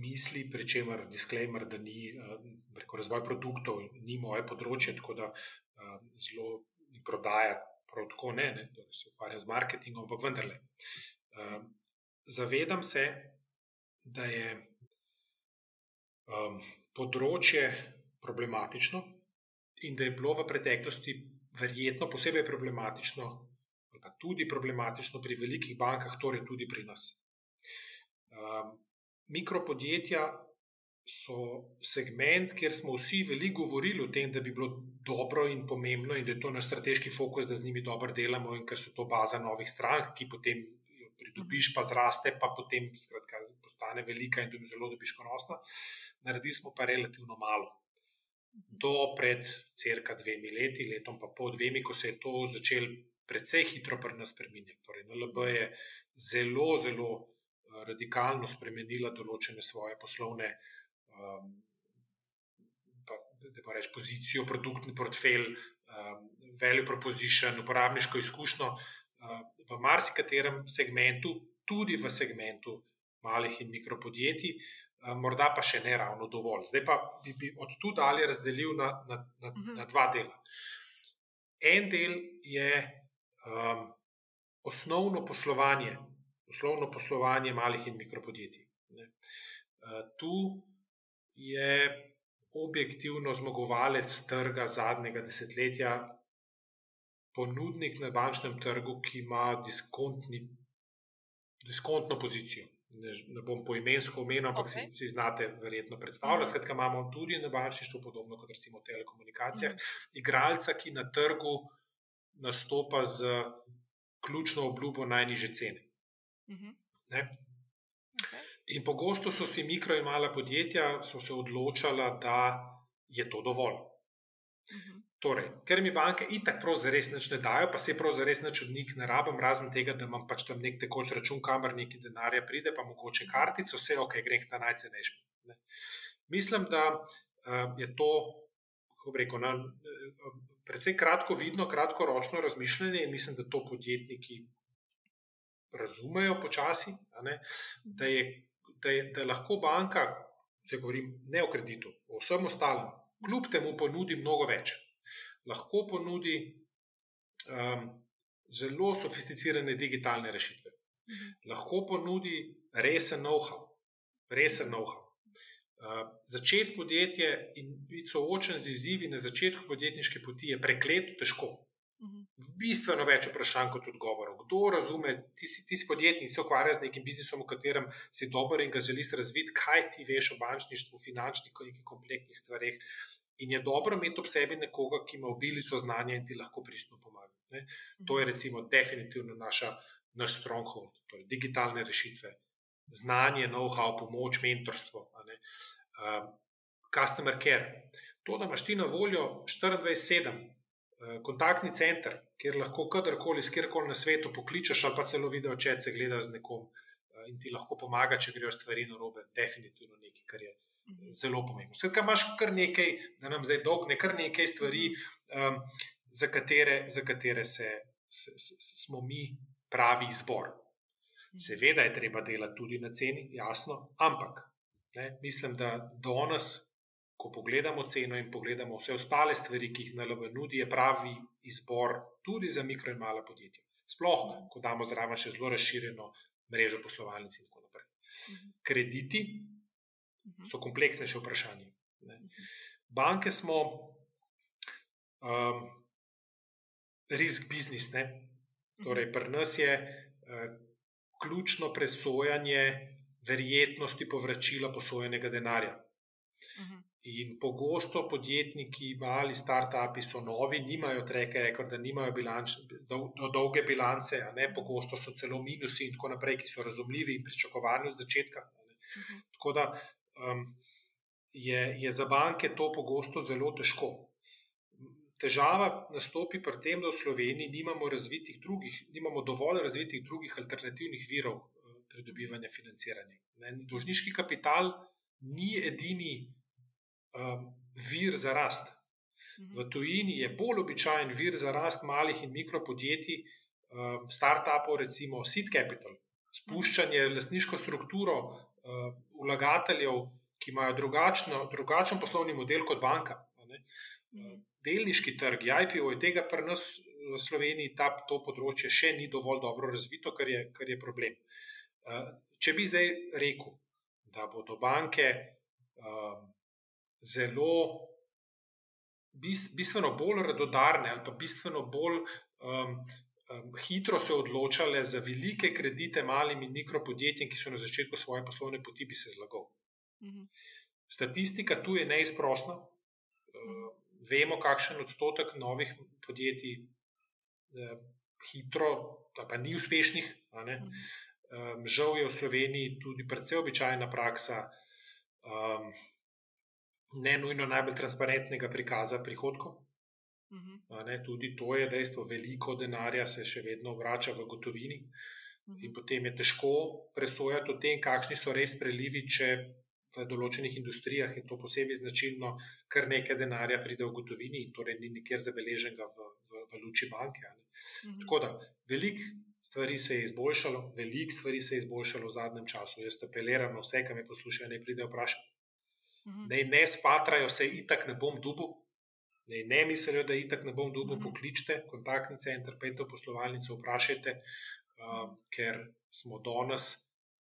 misli, pri čemer disclaimer, da ni preko razvoja produktov, ni moje področje, tako da zelo mi prodaja, prav tako ne, ne da se ukvarjam z marketingom, ampak vendarle. Zavedam se, da je um, področje problematično in da je bilo v preteklosti verjetno posebej problematično, ali pa tudi problematično pri velikih bankah, torej tudi pri nas. Um, mikropodjetja so segment, kjer smo vsi veliko govorili o tem, da bi bilo dobro in pomembno, in da je to naš strateški fokus, da z njimi dobro delamo, in ker so to baza novih strank, ki potem pridobiš, pa zraste, pa potem skratka, postane velika in tudi zelo dobiš konosna. Naredili smo pa relativno malo. do pred crka dvemi leti, letom pa pol dvemi, ko se je to začelo precej hitro pri nas spremenjati. Torej, NLB je zelo, zelo radikalno spremenila določene svoje poslovne. Um, Da pa reč pozicijo, produktni portfelj, um, value proposition, uporabniško izkušnjo uh, v marsikaterem segmentu, tudi v segmentu malih in mikropodjetij, uh, morda pa še ne ravno dovolj. Zdaj pa bi, bi od tu dalje razdelil na, na, na, mhm. na dva dela. En del je um, osnovno poslovanje, poslovno poslovanje malih in mikropodjetij. Ne. Uh, tu je objektivno zmagovalec trga zadnjega desetletja, ponudnik na bančnem trgu, ki ima diskontno pozicijo. Ne, ne bom poimensko omenil, ampak okay. si, si znate verjetno predstavljati. Mhm. Skratka, imamo tudi na bančništvu, podobno kot recimo v telekomunikacijah, mm. igralca, ki na trgu nastopa z ključno obljubo najniže cene. Mm -hmm. okay. In pogosto so ti mikro in mala podjetja se odločala, da je to dovolj. Mm -hmm. torej, ker mi banke itak res ne dajo, pa se prav res neč od njih ne rabim, razen tega, da imam pač tam nek tekoč račun, kamor neki denarja pride, pa mogoče kartico, vse ok, greh ta najcenejši. Mislim, da uh, je to, kako reko, na, uh, precej kratko vidno, kratkoročno razmišljanje in mislim, da to podjetniki razumejo počasi, da, je, da, je, da lahko banka, če govorim ne o kreditu, o vsem ostalem, kljub temu ponudi mnogo več. Lahko ponudi um, zelo sofisticirane digitalne rešitve. Mhm. Lahko ponudi resen know-how, resen know-how. Uh, začeti podjetje in biti soočen z izzivi na začetku podjetniške poti je prekleto težko. Mhm. Bistveno več vprašanj kot odgovorov. Kdo razume, ti si, ti si podjetnik, se ukvarja z nekim biznisom, v katerem si dober in ga želiš razviti, kaj ti veš o bančništvu, finančnih in nekih kompleksnih stvareh. In je dobro imeti ob sebi nekoga, ki ima obilico znanja in ti lahko pristno pomaga. Ne? To je recimo definitivno naša, naš stronghold, torej digitalne rešitve, znanje, know-how, pomoč, mentorstvo uh, customer care. To, da imaš ti na voljo 24-7 uh, eh, kontaktni center, kjer lahko kadarkoli, kjerkoli na svetu pokličeš, ali pa celo video, če se gledaš z nekom uh, in ti lahko pomaga, če grejo stvari na robe, definitivno nekaj, kar je. Mhm. Zelo pomembno. Skratka, imaš kar nekaj, da nam zdaj dolg, ne kar nekaj stvari, um, za katere, za katere se, se, se, smo mi pravi izbor. Seveda je treba delati tudi na ceni, jasno, ampak Ne, mislim, da danes, ko pogledamo ceno in pogledamo vse ostale stvari, ki jih NLB nudi, je pravi izbor tudi za mikro in mala podjetja. Sploh, ko damo zraven še zelo razširjeno mrežo poslovalnic in tako naprej. Mhm. Krediti mhm. so kompleksnejše vprašanje. Ne. Mhm. Banke smo um, risk business, ne? torej pri nas je uh, ključno presojanje verjetnosti povračila posojenega denarja. Uh. -huh. In pogosto podjetniki, mali start-upi so novi, nimajo treke, rekor, da nimajo bilanč, dol, dolge bilance, ne, pogosto so celo minusi in tako naprej, ki so razumljivi in pričakovani od začetka. Uh mhm. -huh. Tako da um, je, je za banke to pogosto zelo težko. Težava nastopi pri tem, da v Sloveniji nimamo, drugih, nimamo dovolj razvitih drugih alternativnih virov pridobivanja financiranja. Dožniški kapital ni edini um, vir za rast. Mhm. V tujini je bolj običajen vir za rast malih in mikropodjetij, um, start-upov, recimo seed capital, spuščanje v lastniško strukturo um, vlagateljev, ki imajo drugačno, drugačen poslovni model kot banka. Mhm. Delniški trg, IPO, je tega pri nas v Sloveniji, ta, to področje še ni dovolj dobro razvito, kar je, kar je problem. Uh, če bi zdaj rekel, da bodo banke um, zelo bistveno bolj radodarne ali pa bistveno bolj um, um, hitro se odločale za velike kredite malim in mikropodjetjem, ki so na začetku svoje poslovne poti, bi se zlagal. Mhm. Statistika tu je neizprostna. Uh, vemo, kakšen odstotek novih podjetij uh, hitro, pa ni uspešnih. Mhm. Um, žal je v Sloveniji tudi precej običajna praksa, um, ne nujno najbolj transparentnega prikaza prihodkov. Uh mhm. -huh. Tudi to je dejstvo, veliko denarja se še vedno vrača v gotovini, uh mhm. -huh. in potem je težko presojati o tem, kakšni so res prelivi, če v določenih industrijah je to posebej značilno, ker nekaj denarja pride v gotovini in torej ni nikjer zabeleženega v, v, v luči banke. Uh mhm. -huh. Tako da veliko stvari se je izboljšalo, veliko stvari se je izboljšalo v zadnjem času. Jaz apeliram na vse, ki me poslušajo, naj pridejo vprašati. Mhm. Ne, ne spatrajo se, itak ne bom dubu. Ne, ne mislijo, da itak ne bom dubu. Mhm. Pokličite kontaktni center, pejte v poslovalnico, vprašajte, uh, ker smo danes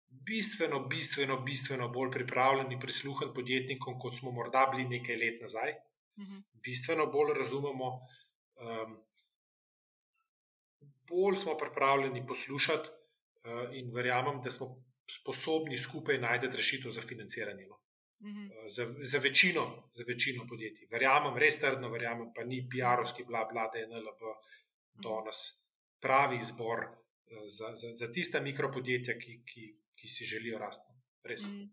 bistveno, bistveno, bistveno bolj pripravljeni prisluhniti podjetnikom, kot smo morda bili nekaj let nazaj. Mhm. Bistveno bolj razumemo, um, bolj smo pripravljeni poslušati uh, in verjamem, da smo sposobni skupaj najti rešitev za financiranje. No. -hmm. za, za, večino, za večino podjetij. Verjamem, res trdno verjamem, pa ni PR-ovski bla, bla, da je NLB danes pravi izbor uh, za, za, za tista mikropodjetja, ki, ki, ki si želijo rasti. Res. Mm.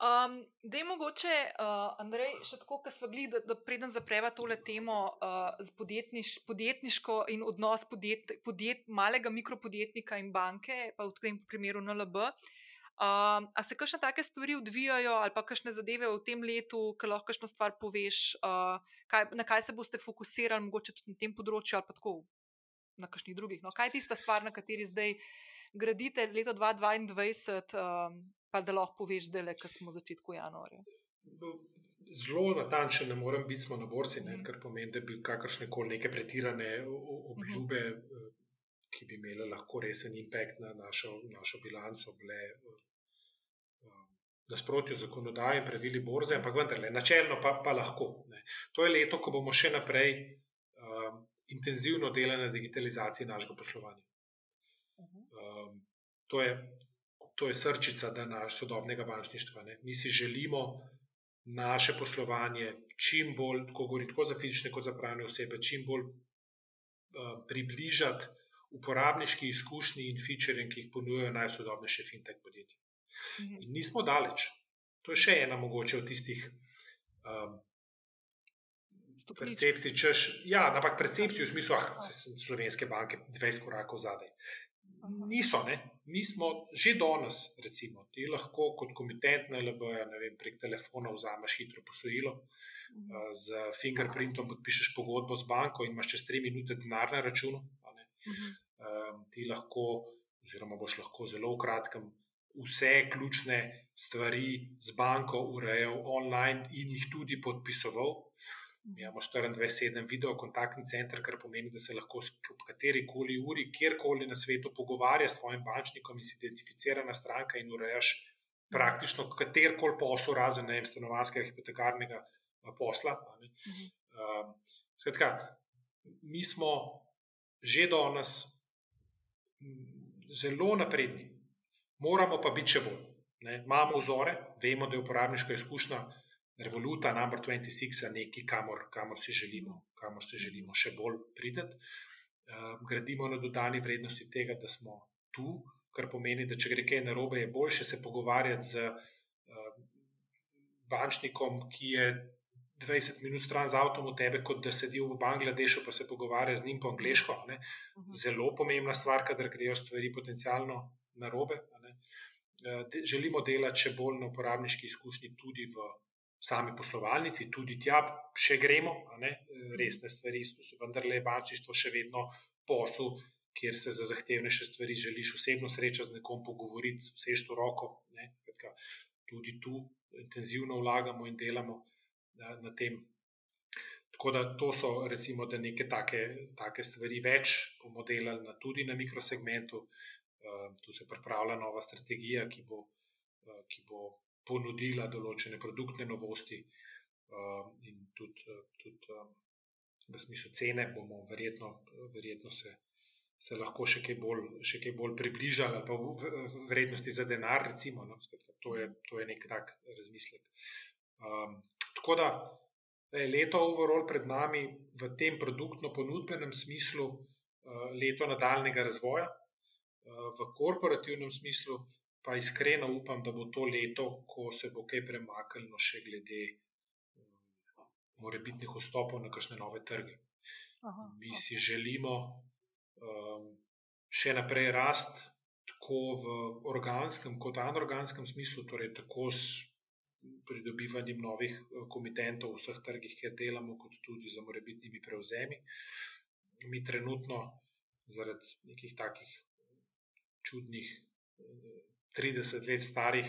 Um, da je mogoče, uh, Andrej, še tako, kot smo bili, da, da preden zapreva tole temo uh, podjetniš, podjetniško in odnos podjet, podjet, malega mikropodjetnika in banke, pa v tem primeru NLB. Uh, Um, a se kakšne take stvari odvijajo, ali pa kakšne zadeve v tem letu, ki lahko kakšno stvar poveš, uh, kaj, na kaj se boste fokusirali, mogoče tudi na tem področju, ali pa tako na kakšnih drugih. No, kaj je tista stvar, na kateri zdaj gradite leto 2022, um, pa da lahko poveš, da le, ki smo v začetku januarja? Zelo natančen, ne morem biti, smo na borci, ne, mhm. kar pomeni, da bi kakršne koli neke pretirane obljube, uh -huh. ki bi imele lahko resen impact na našo, našo bilanco, bile nasprotju zakonodaje in pravili borze, ampak vendarle, načelno pa, pa lahko. Ne. To je leto, ko bomo še naprej um, intenzivno delali na digitalizaciji našega poslovanja. Um, to, je, to je srčica naš sodobnega bančništva. Ne. Mi si želimo naše poslovanje čim bolj, tako, govorim, tako za fizične, kot za pravne osebe, čim bolj um, približati uporabniški izkušnji in featuring, ki jih ponujajo najsodobnejše fintech podjetja. Mhm. In nismo daleč. To je še ena mogoče od tistih um, percepcij. Češ, ja, ampak percepcijo v smislu, da so slovenske banke 20 korakov zadaj. Niso, ne? mi smo že danes, recimo, ti lahko kot komitent na LB, ne vem, prek telefona vzameš hitro posojilo, mhm. uh, z fingerprintom podpišeš pogodbo z banko in imaš čez 3 minute denar na računu. Um, ti lahko, oziroma boš lahko zelo v kratkem vse ključne stvari z banko urejal online in jih tudi podpisoval. Mi imamo 24-7 video kontaktni center, kar pomeni, da se lahko v kateri koli uri, kjerkoli na svetu pogovarja s svojim bančnikom in si identificirana stranka in urejaš praktično katerkoli posel, razen ne stanovanskega hipotekarnega posla. Mhm. Um, skratka, mi smo že danes zelo napredni moramo pa biti še bolj. Ne? Imamo vzore, vemo, da je uporabniška izkušnja Revoluta, number 26, nekaj, kamor, kamor, si želimo, kamor si želimo še bolj priti. Uh, gradimo na dodani vrednosti tega, da smo tu, kar pomeni, da če gre kaj narobe, je boljše se pogovarjati z uh, bančnikom, ki je 20 minut stran z avtom od tebe, kot da sedi v Bangladešu, pa se pogovarja z njim po angliško. Mhm. Zelo pomembna stvar, kadar grejo stvari potencialno narobe. Eh, želimo delati še bolj na uporabniški izkušnji, tudi v sami poslovalnici, tudi tja, še gremo, eh, resne stvari, vendar le bančništvo še vedno posel, kjer se za zahtevnejše stvari želiš osebno srečati z nekom, pogovoriti, vseš to roko. Ne, kratka, tudi tu intenzivno vlagamo in delamo na, na tem. Tako da to so, recimo, da neke take, take stvari več bomo delali na, tudi na mikrosegmentu. Ehm, tu se pripravlja nova strategija, ki bo, eh, ki bo ponudila določene produktne novosti ehm, in tudi, eh, tudi ehm, v smislu cene bomo verjetno, verjetno se, se lahko še kaj, bolj, še kaj bolj približali, ali pa v vrednosti za denar, recimo. No, to, je, to je nek tak razmislek. Um, tako da je leto overall pred nami v tem produktno-ponudbenem smislu uh, leto nadaljnega razvoja v korporativnem smislu pa iskreno upam, da bo to leto, ko se bo kaj premaknilo, še glede um, morebitnih vstopov na kakšne nove trge. Aha, Mi si želimo um, še naprej rast, tako v organskem, kot anorganskem smislu, torej tako s pridobivanjem novih komitentov v vseh trgih, kjer delamo, kot tudi za morebitnimi prevzemi. Mi trenutno, zaradi nekih takih čudnih 30 let starih,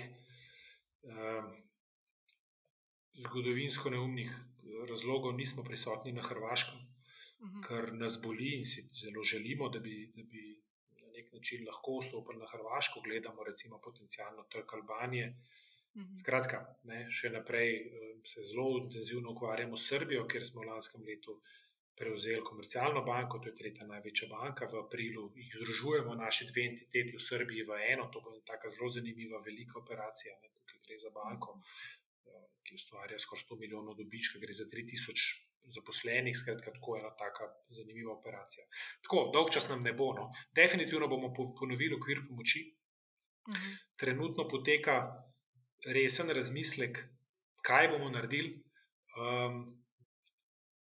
eh, zgodovinsko neumnih razlogov, nismo prisotni na Hrvaškem, mhm. kar nas boli in si zelo želimo, da bi, da bi na nek način lahko vstopili na Hrvaško. Gledamo, recimo, potencijalno trg Albanije. Mhm. Skratka, ne, še naprej eh, se zelo intenzivno ukvarjamo s Srbijo, ker smo v lanskem letu prevzeli komercialno banko, to je tretja največja banka. V aprilu jih združujemo, naši dve entiteti v Srbiji, v eno. To bo ena zelo zanimiva, velika operacija. Ne, tukaj gre za banko, eh, ki ustvarja skoraj 100 milijonov dobička, gre za 3000 zaposlenih, skratka, tako ena taka zanimiva operacija. Tako, dolg čas nam ne bo. No. Definitivno bomo ponovili okvir pomoči. Mhm. Trenutno poteka resen razmislek, kaj bomo naredili. Um,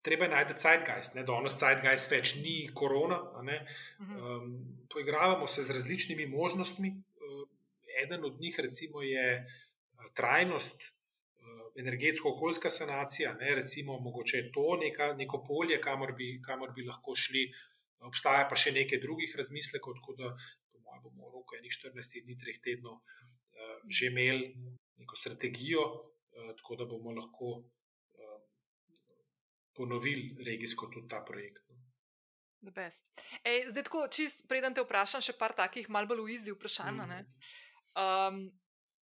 treba je najti Zeitgeist, da danes Zeitgeist več ni korona. Um, poigravamo se z različnimi možnostmi. Uh, eden od njih recimo, je uh, trajnost, uh, energetsko-okoljska sanacija. Ne? Recimo, mogoče je to neka, neko polje, kamor bi, kamor bi lahko šli. Obstaja pa še nekaj drugih razmislekov, tako da, po mojem, bomo v roku enih 14 dni, 3 tednov uh, že imeli neko strategijo, tako da bomo lahko ponovili regijsko tudi ta projekt. No. Ej, zdaj, tako, čist preden te vprašam, še par takih malce bolj uizi vprašanj. Mm. Um,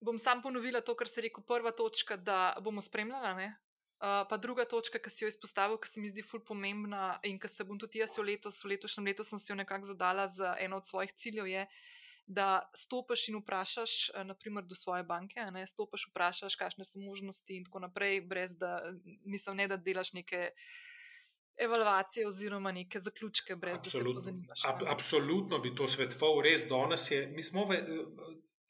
bom sam ponovila to, kar se je rekel, prva točka, da bomo spremljali. Uh, pa druga točka, ki si jo izpostavil, ki se mi zdi ful pomembna in ki se bom tudi jaz v, letos, v letošnjem letu sem si jo nekako zadala za eno od svojih ciljev, je, da stopiš in vprašaš, eh, naprimer, do svoje banke, ne stopiš, vprašaš, kakšne so možnosti in tako naprej, brez da mislim, ne da delaš neke. Evaluacije oziroma neke zaključke, brez absolutno. da se zanimaš. Ab, absolutno bi to svetoval, res danes je. Mi smo v eh,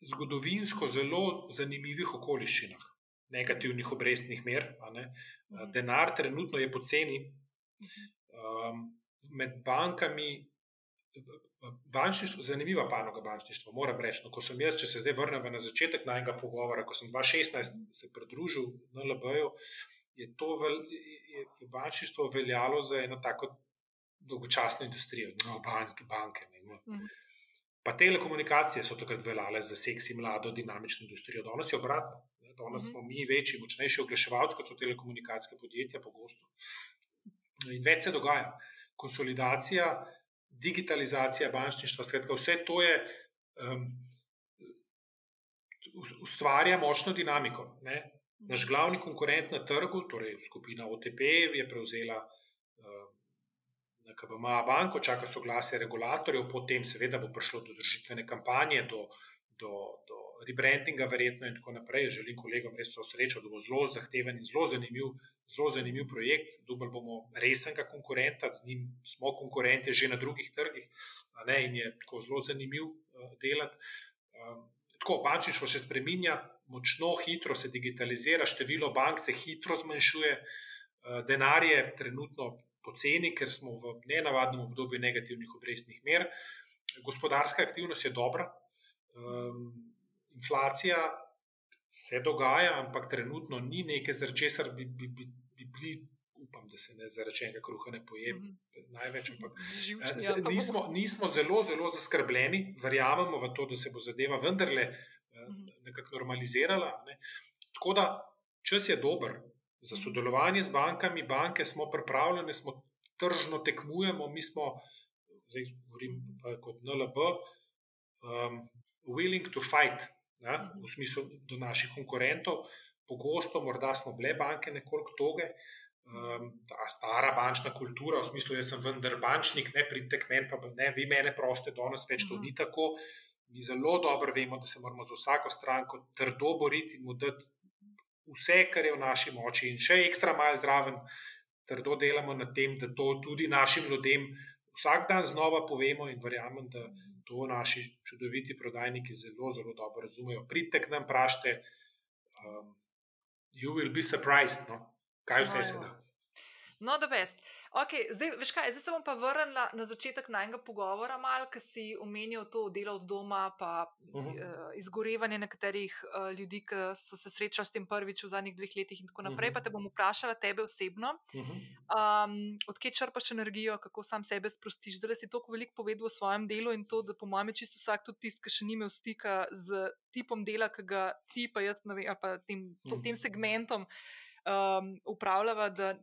zgodovinsko zelo zanimivih okoliščinah, negativnih obrestnih mer. Mhm. Denar trenutno je poceni. Mhm. Um, med bankami bančništvo, zanimiva panoga bančništva. Moram reči, no, ko sem jaz, če se zdaj vrnem na začetek najnega pogovora, ko sem 2016 se pridružil na LB-ju, je to vel, je, je bančništvo veljalo za eno tako dolgočasno industrijo, no, banke. banke ne, no. Mhm. Pa telekomunikacije so takrat veljale za seksi, mlado, dinamično industrijo. Danes je obratno. Danes mhm. smo mi večji, močnejši oglaševalci, kot so telekomunikacijske podjetja, pogosto. In več se dogaja. Konsolidacija digitalizacija bančništva, skratka, vse to je, um, ustvarja močno dinamiko. Ne? Naš glavni konkurent na trgu, torej skupina OTP, je prevzela um, KBMA banko, čaka soglasje regulatorjev, potem seveda bo prišlo do držitvene kampanje, do, do, do rebrandinga, verjetno in tako naprej. Želim kolegom res vso srečo, da bo zelo zahteven in zelo zanimiv, zelo zanimiv projekt. Dubaj bomo resnega konkurenta, z njim smo konkurenti že na drugih trgih ne, in je tako zelo zanimiv uh, delati. Um, tako, bančništvo še spreminja, močno, hitro se digitalizira, število bank se hitro zmanjšuje, uh, denar je trenutno poceni, ker smo v nenavadnem obdobju negativnih obrestnih mer. Gospodarska aktivnost je dobra. Um, inflacija se dogaja, ampak trenutno ni nekaj, zaradi česar bi, bi, bi, bi bili, upam, da se ne zaradi čega kruha ne pojem. Mm -hmm. Največ, ampak eh, z, nismo, nismo zelo, zelo zaskrbljeni, verjamemo v to, da se bo zadeva vendarle mm -hmm. nekako normalizirala. Ne. Tako da čas je dober za mhm. sodelovanje z bankami, banke smo pripravljene, smo tržno tekmujemo, mi smo, zdaj govorim kot NLB. Um, willing to fight, ja, v smislu do naših konkurentov. Pogosto, morda smo bile banke nekoliko toge, um, ta stara bančna kultura, v smislu, jaz sem vendar bančnik, ne pridite k meni, pa ne vi mene proste, danes več to ni tako. Mi zelo dobro vemo, da se moramo za vsako stranko trdo boriti in mu dati vse, kar je v naši moči, in še ekstra malo zraven, trdo delamo na tem, da to tudi našim ljudem vsak dan znova povemo in verjamem, da to naši čudoviti prodajniki zelo, zelo dobro razumejo. Pridite k nam, prašte, um, you will be surprised, no? kaj vse no, se da. No, da best. Okay, zdaj, veš kaj, zdaj se bom pa vrnila na začetek najnega pogovora, ki si omenil to delo od doma, pa uh -huh. uh, izgorevanje nekaterih uh, ljudi, ki so se srečali s tem prvič v zadnjih dveh letih, in tako naprej. Uh -huh. Pa te bom vprašala tebe osebno, uh -huh. um, odkje črpaš energijo, kako sam sebe sprostiš. Zdaj si toliko veliko povedal o svojem delu in to, da po mojem čisto vsak tudi tisti, ki še ni imel stika z tipom dela, ki ga ti pa jaz, vem, ali pa tem, to, tem segmentom. Um, upravljava, da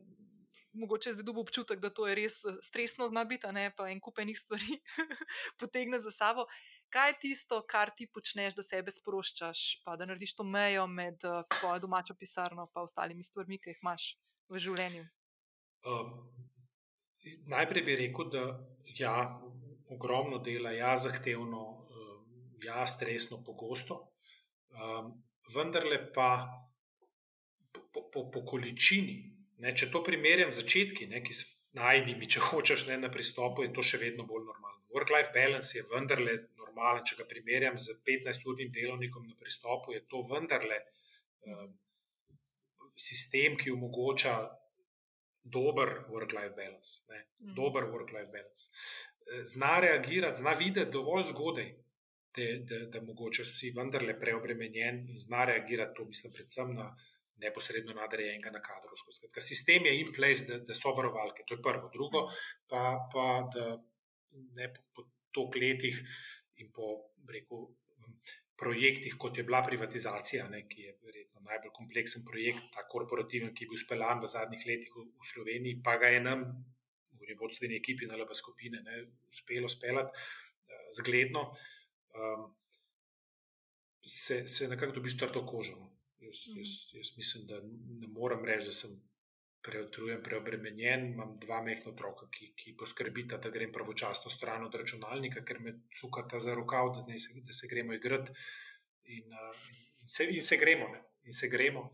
mogoče zdaj dobi občutek, da to je res eh, stresno zna biti, ne pa en kupenih stvari potegne za sabo. Kaj je tisto, kar ti počneš, da sebe sproščaš, pa da narediš to mejo med uh, svojo domačo pisarno in ostalimi stvarmi, ki jih imaš v življenju? Um, najprej bi rekel, da ja, ogromno dela, ja, zahtevno, ja, stresno, pogosto, um, vendarle pa po, po, po količini Ne, če to primerjam z začetki, ne, ki so najnimi, če hočeš ne, na pristopu, je to še vedno bolj normalno. Work-life balance je vendarle normalen. Če ga primerjam z 15-urnim delovnikom na pristopu, je to vendarle um, sistem, ki omogoča dober work-life balance. Ne, mm. Dober work-life balance. Eh, zna reagirati, zna videti dovolj zgodaj. Da, da, da mogoče si vendarle preobremenjen in zna reagirati, to mislim, predvsem na neposredno nadrejenega na kadrovsko. Skratka, sistem je in place, da, da so varovalke, to je prvo. Drugo, pa, pa da ne po, po toliko letih in po reku, projektih, kot je bila privatizacija, ne, ki je verjetno najbolj kompleksen projekt, ta korporativen, ki je bil speljan v zadnjih letih v, Sloveniji, pa ga je nam, v vodstveni ekipi, na lebe skupine, ne, uspelo speljati uh, zgledno. Um, Se, se nekako dobiš trdo kožo. Jaz, mhm. jaz, jaz mislim, da ne morem reči, da sem preotrujen, preobremenjen. Imam dva mehna otroka, ki, ki poskrbita, da grem pravočasno stran od računalnika, ker me cukata za rokav, da, ne, da se gremo igrati. In, in, se, in se gremo. Ne. In se gremo.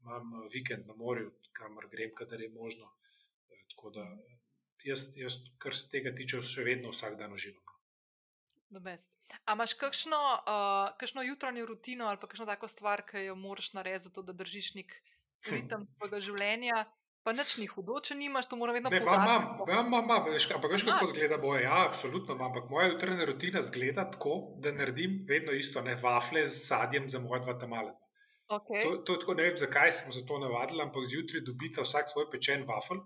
Imam vikend na morju, kamor grem, kadar je možno. E, tako da jaz, jaz, kar se tega tiče, še vedno vsak dan uživam. A imaš kakšno, uh, kakšno jutranjo rutino ali pa kakšno tako stvar, ki jo moraš narediti, da držiš nek ritem svojega življenja? Pa nič ni hudo, če nimaš, to mora vedno biti. Imam, imam, imam, ampak veš, kako izgleda boje. Ja, absolutno imam, ampak moja jutranja rutina zgleda tako, da naredim vedno isto, ne vafle z sadjem za moja dva tamale. Okay. To, to je tako, ne vem, zakaj sem se to navadila, ampak zjutraj dobite vsak svoj pečen vafel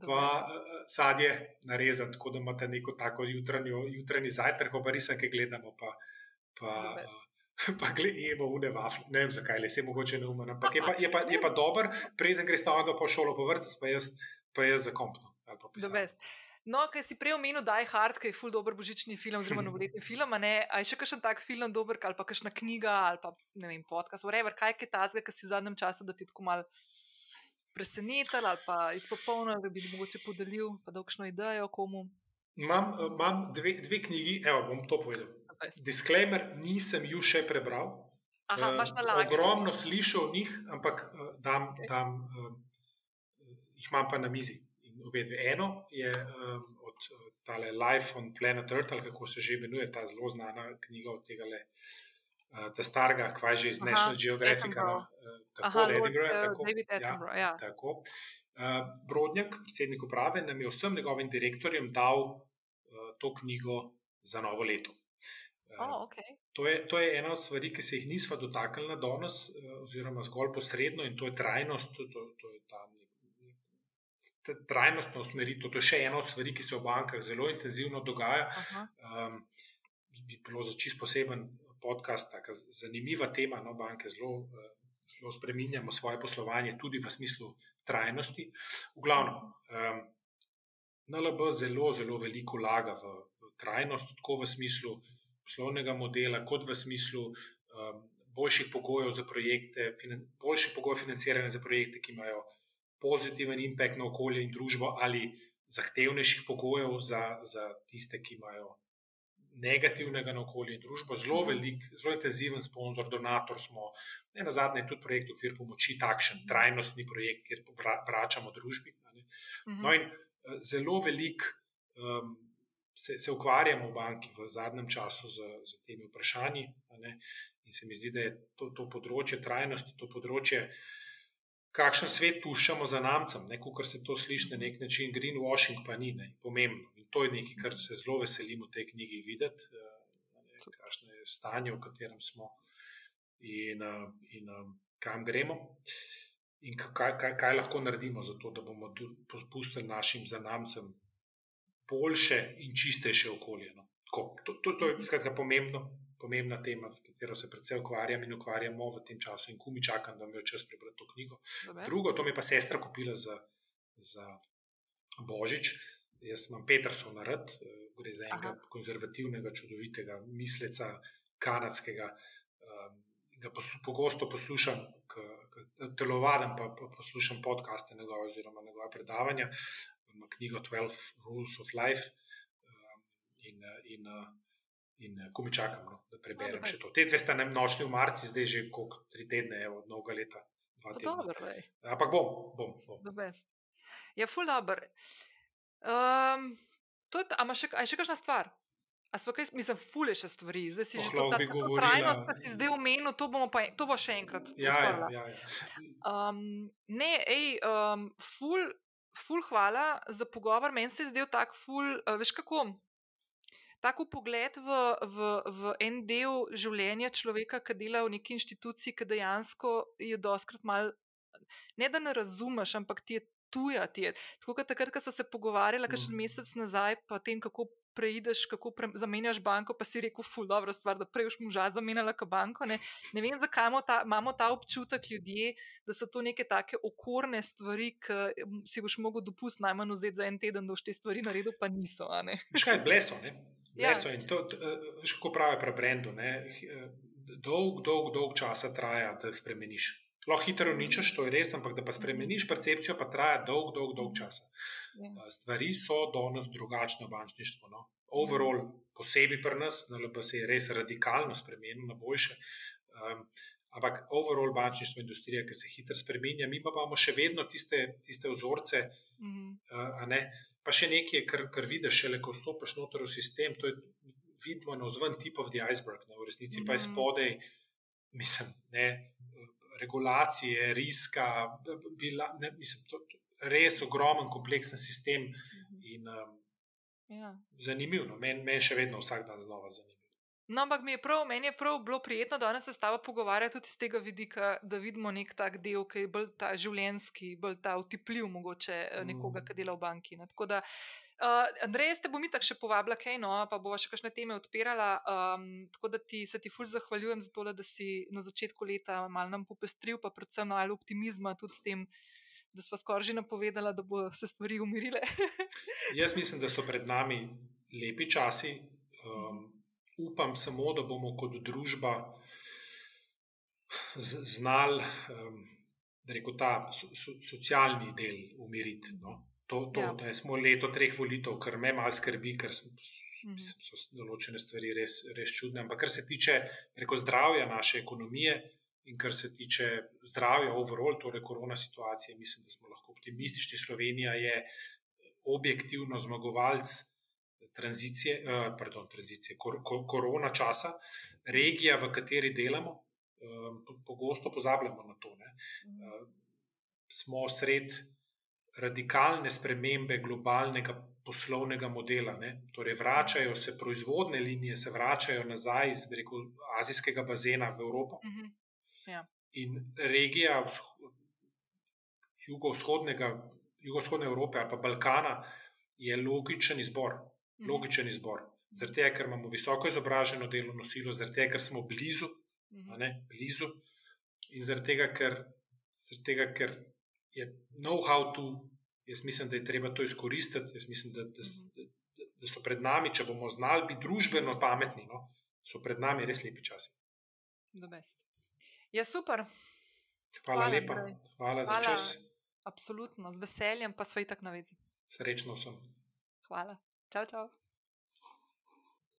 pa uh, sadje narezati, tako da imate neko tako jutranjo, jutranji zajtrk, pa nekaj gledamo, pa, pa, pa gledamo v nevafle. Ne vem, zakaj le se mogoče ne umem. Ampak je pa, je pa, je pa dober, preden greš tam po šolo, po vrtec, pa jaz, pa jaz za kompno. No, kaj si prej omenil, da je hard, ki je ful dobr božični film, oziroma novoletni film. A je še kakšen tak film dober, ali pa kakšna knjiga, ali pa ne vem, podcast, whatever, kaj je tazga, ki si v zadnjem času, da ti tako malo presenetili ali pa izpopolnili, da bi mogoče podelil, pa dolgšno idejo komu? Imam, imam dve, dve knjigi, evo, bom to povedal. Disclaimer, nisem ju še prebral. Aha, imaš na lagu. Ogromno slišal o njih, ampak eh, dam, okay. dam, uh, jih imam pa na mizi. Obe dve. Eno je um, od tale Life on Planet Earth, ali kako se že imenuje, ta zelo znana knjiga od tega le. Uh, ta starega, kvaj že iz Aha, National Geographic. No, tako Aha, Edinburgh, uh, tako, David ja, Attenborough. Ja, ja. Tako. Brodnjak, predsednik uprave, nam je vsem njegovim direktorjem dal uh, to knjigo za novo leto. Oh, okay. to, je, to je ena od stvari, ki se jih nismo dotaknili na danes, oziroma zgolj posredno, in to je trajnost. To, to, je ta, trajnostna usmeritev. To je še ena od stvari, ki se v bankah zelo intenzivno dogaja. Um, bi bilo za čist poseben podcast, tako zanimiva tema. No, banke zelo uh, zelo spremenjamo svoje poslovanje, tudi v smislu trajnosti. V glavnem, um, NLB zelo, zelo veliko vlaga v, v trajnost, tako v smislu poslovnega modela, kot v smislu um, boljših pogojev za projekte, finan, boljših pogojev financiranja za projekte, ki imajo pozitiven impact na okolje in družbo, ali zahtevnejših pogojev za, za tiste, ki imajo negativnega na okolje in družbo, zelo mhm. velik, zelo intenziven sponzor, donator smo. Ne, na zadnje je tudi projekt okvir pomoči, takšen trajnostni projekt, kjer vračamo družbi. Mhm. No in eh, zelo velik um, se, se ukvarjamo v banki v zadnjem času z, z temi vprašanji. In se mi zdi, da je to, to področje trajnosti, to področje, kakšen svet puščamo za namcem, kot se to sliši na nek način, greenwashing pa ni ne, pomembno. To je nekaj, kar se zelo veselimo v tej knjigi videti, ne, kakšno je stanje, v katerem smo in, in kam gremo. In kaj, kaj, kaj lahko naredimo za to, da bomo pustili našim zanamcem boljše in čistejše okolje. No. To, to, to je skratka, pomembno, pomembna tema, s katero se predvsem ukvarjam in ukvarjamo v tem času, in kumi čakam, da mi je čas prebrati to knjigo. Dobre. Drugo, to mi je pa sestra kupila za, za Božič. Jaz imam Petersona rad, eh, gre za enega Aha. konzervativnega, čudovitega misleca, kanadskega. Um, ga pos, pogosto poslušam, telovadem pa, pa poslušam podcaste njegove oziroma njegove predavanja ima knjigo 12 Rules of Life um, in, in, in ko mi čakam, no, da preberem no, še to. Te dve sta nam nočni v marci, zdaj že koliko, tri tedne, evo, od novega leta. Dobro, Ampak bom, bom. bom. Ja, ful dobr. Um, a imaš še, še kakšna stvar? A smo kaj, mislim, fule še stvari, zdaj si oh, že to tako trajnost, da si zdaj omenil, to, pa, to bo še enkrat. Ja, ja, ja, ja. Um, ne, ej, um, ful, ful, hvala za pogovor. Meni se je zdel tak ful, uh, veš kako. Tako pogled v, v, v en del življenja človeka, ki dela v neki inštituciji, ki dejansko je doskrat mal, ne da ne razumeš, ampak ti je tuja. Ti je. Tako kot takrat, ko smo se pogovarjali, kakšen mm. mesec nazaj, pa tem, kako preideš, kako pre, zamenjaš banko, pa si rekel, ful, dobro stvar, da prej už moža zamenjala kot banko. Ne, ne vem, zakaj imamo ta, imamo ta občutek ljudje, da so to neke take okorne stvari, ki si boš mogel dopustiti najmanj vzeti za en teden, da boš te stvari naredil, pa niso. Škaj je bleso, ne? Bleso ja. in to, veš, kako pravi pri brendu. Dolg, dolg, dolg časa traja, da spremeniš. Lahko hitro uničiš, to je res, ampak da pa spremeniš percepcijo, pa traja dolg, dolg, dolg časa. Ja. Stvari so danes drugačne v bančništvu. No? Overall, posebej pri nas, na LBS je res radikalno spremenjeno na boljše. Um, ampak overall bančništvo je industrija, ki se hitro spremenja, mi pa imamo še vedno tiste, tiste vzorce. Mm -hmm. uh, pa še nekaj, kar, kar vidiš, šele ko vstopiš noter v sistem, to je vidno na zven tip of the iceberg, ne? v resnici mm -hmm. pa je mhm. spodaj, mislim, ne, regulacije, riska, bila, ne, mislim, to, to, res ogromen, kompleksen sistem mhm. in um, ja. zanimiv. No? Meni men še vedno vsak dan znova zanimiv. No, ampak mi je prav, meni je prav bilo prijetno, da se s tabo pogovarjati tudi z tega vidika, da vidimo nek tak del, ki je bolj ta življenski, bolj ta utipljiv, mogoče eh, nekoga, mm. ki dela v banki. Ne? Tako da, uh, Andrej, ste bomo tako še povabila, kaj no, pa bomo še kakšne teme odpirala. Um, tako da ti se ti fulj zahvaljujem za to, da si na začetku leta mal nam popestril, pa predvsem malo optimizma tudi s tem da smo skoraj že napovedali, da bo se stvari umirile. Jaz mislim, da so pred nami lepi časi. Um, upam samo, da bomo kot družba znali, um, ta so, so, socialni del umiriti. No? To, to, ja. da smo leto treh volitev, kar me malo skrbi, ker smo, mhm. so določene stvari res, res čudne. Ampak kar se tiče reko, zdravja naše ekonomije, In kar se tiče zdravja, overall, torej korona situacije, mislim, da smo lahko optimistični. Slovenija je objektivno zmagovalec tranzicije, eh, pardon, tranzicije kor, kor, korona časa, regija, v kateri delamo. Eh, pogosto pozabljamo na to. Ne. Eh, smo sred radikalne spremembe globalnega poslovnega modela. Ne. Torej, vračajo se proizvodne linije, se vračajo nazaj iz rekel, azijskega bazena v Evropo. Uh mhm. -huh. Ja. In regija jugovzhodnega, jugovzhodne Evrope ali pa Balkana je logičen izbor. Mhm. Logičen izbor. Zaradi tega, ker imamo visoko izobraženo delovno silo, zaradi tega, ker smo blizu, mhm. ne, blizu in zaradi tega, ker, zaradi tega, ker je know-how tu, jaz mislim, da je treba to izkoristiti. Jaz mislim, da, da, da, da so pred nami, če bomo znali biti družbeno pametni, no, so pred nami res lepi časi. Ja, super. Hvala, Hvala lepa. Hvala, Hvala za čas. Absolutno, z veseljem pa svoj tak na vezi. Srečno sem. Hvala. Čau, čau.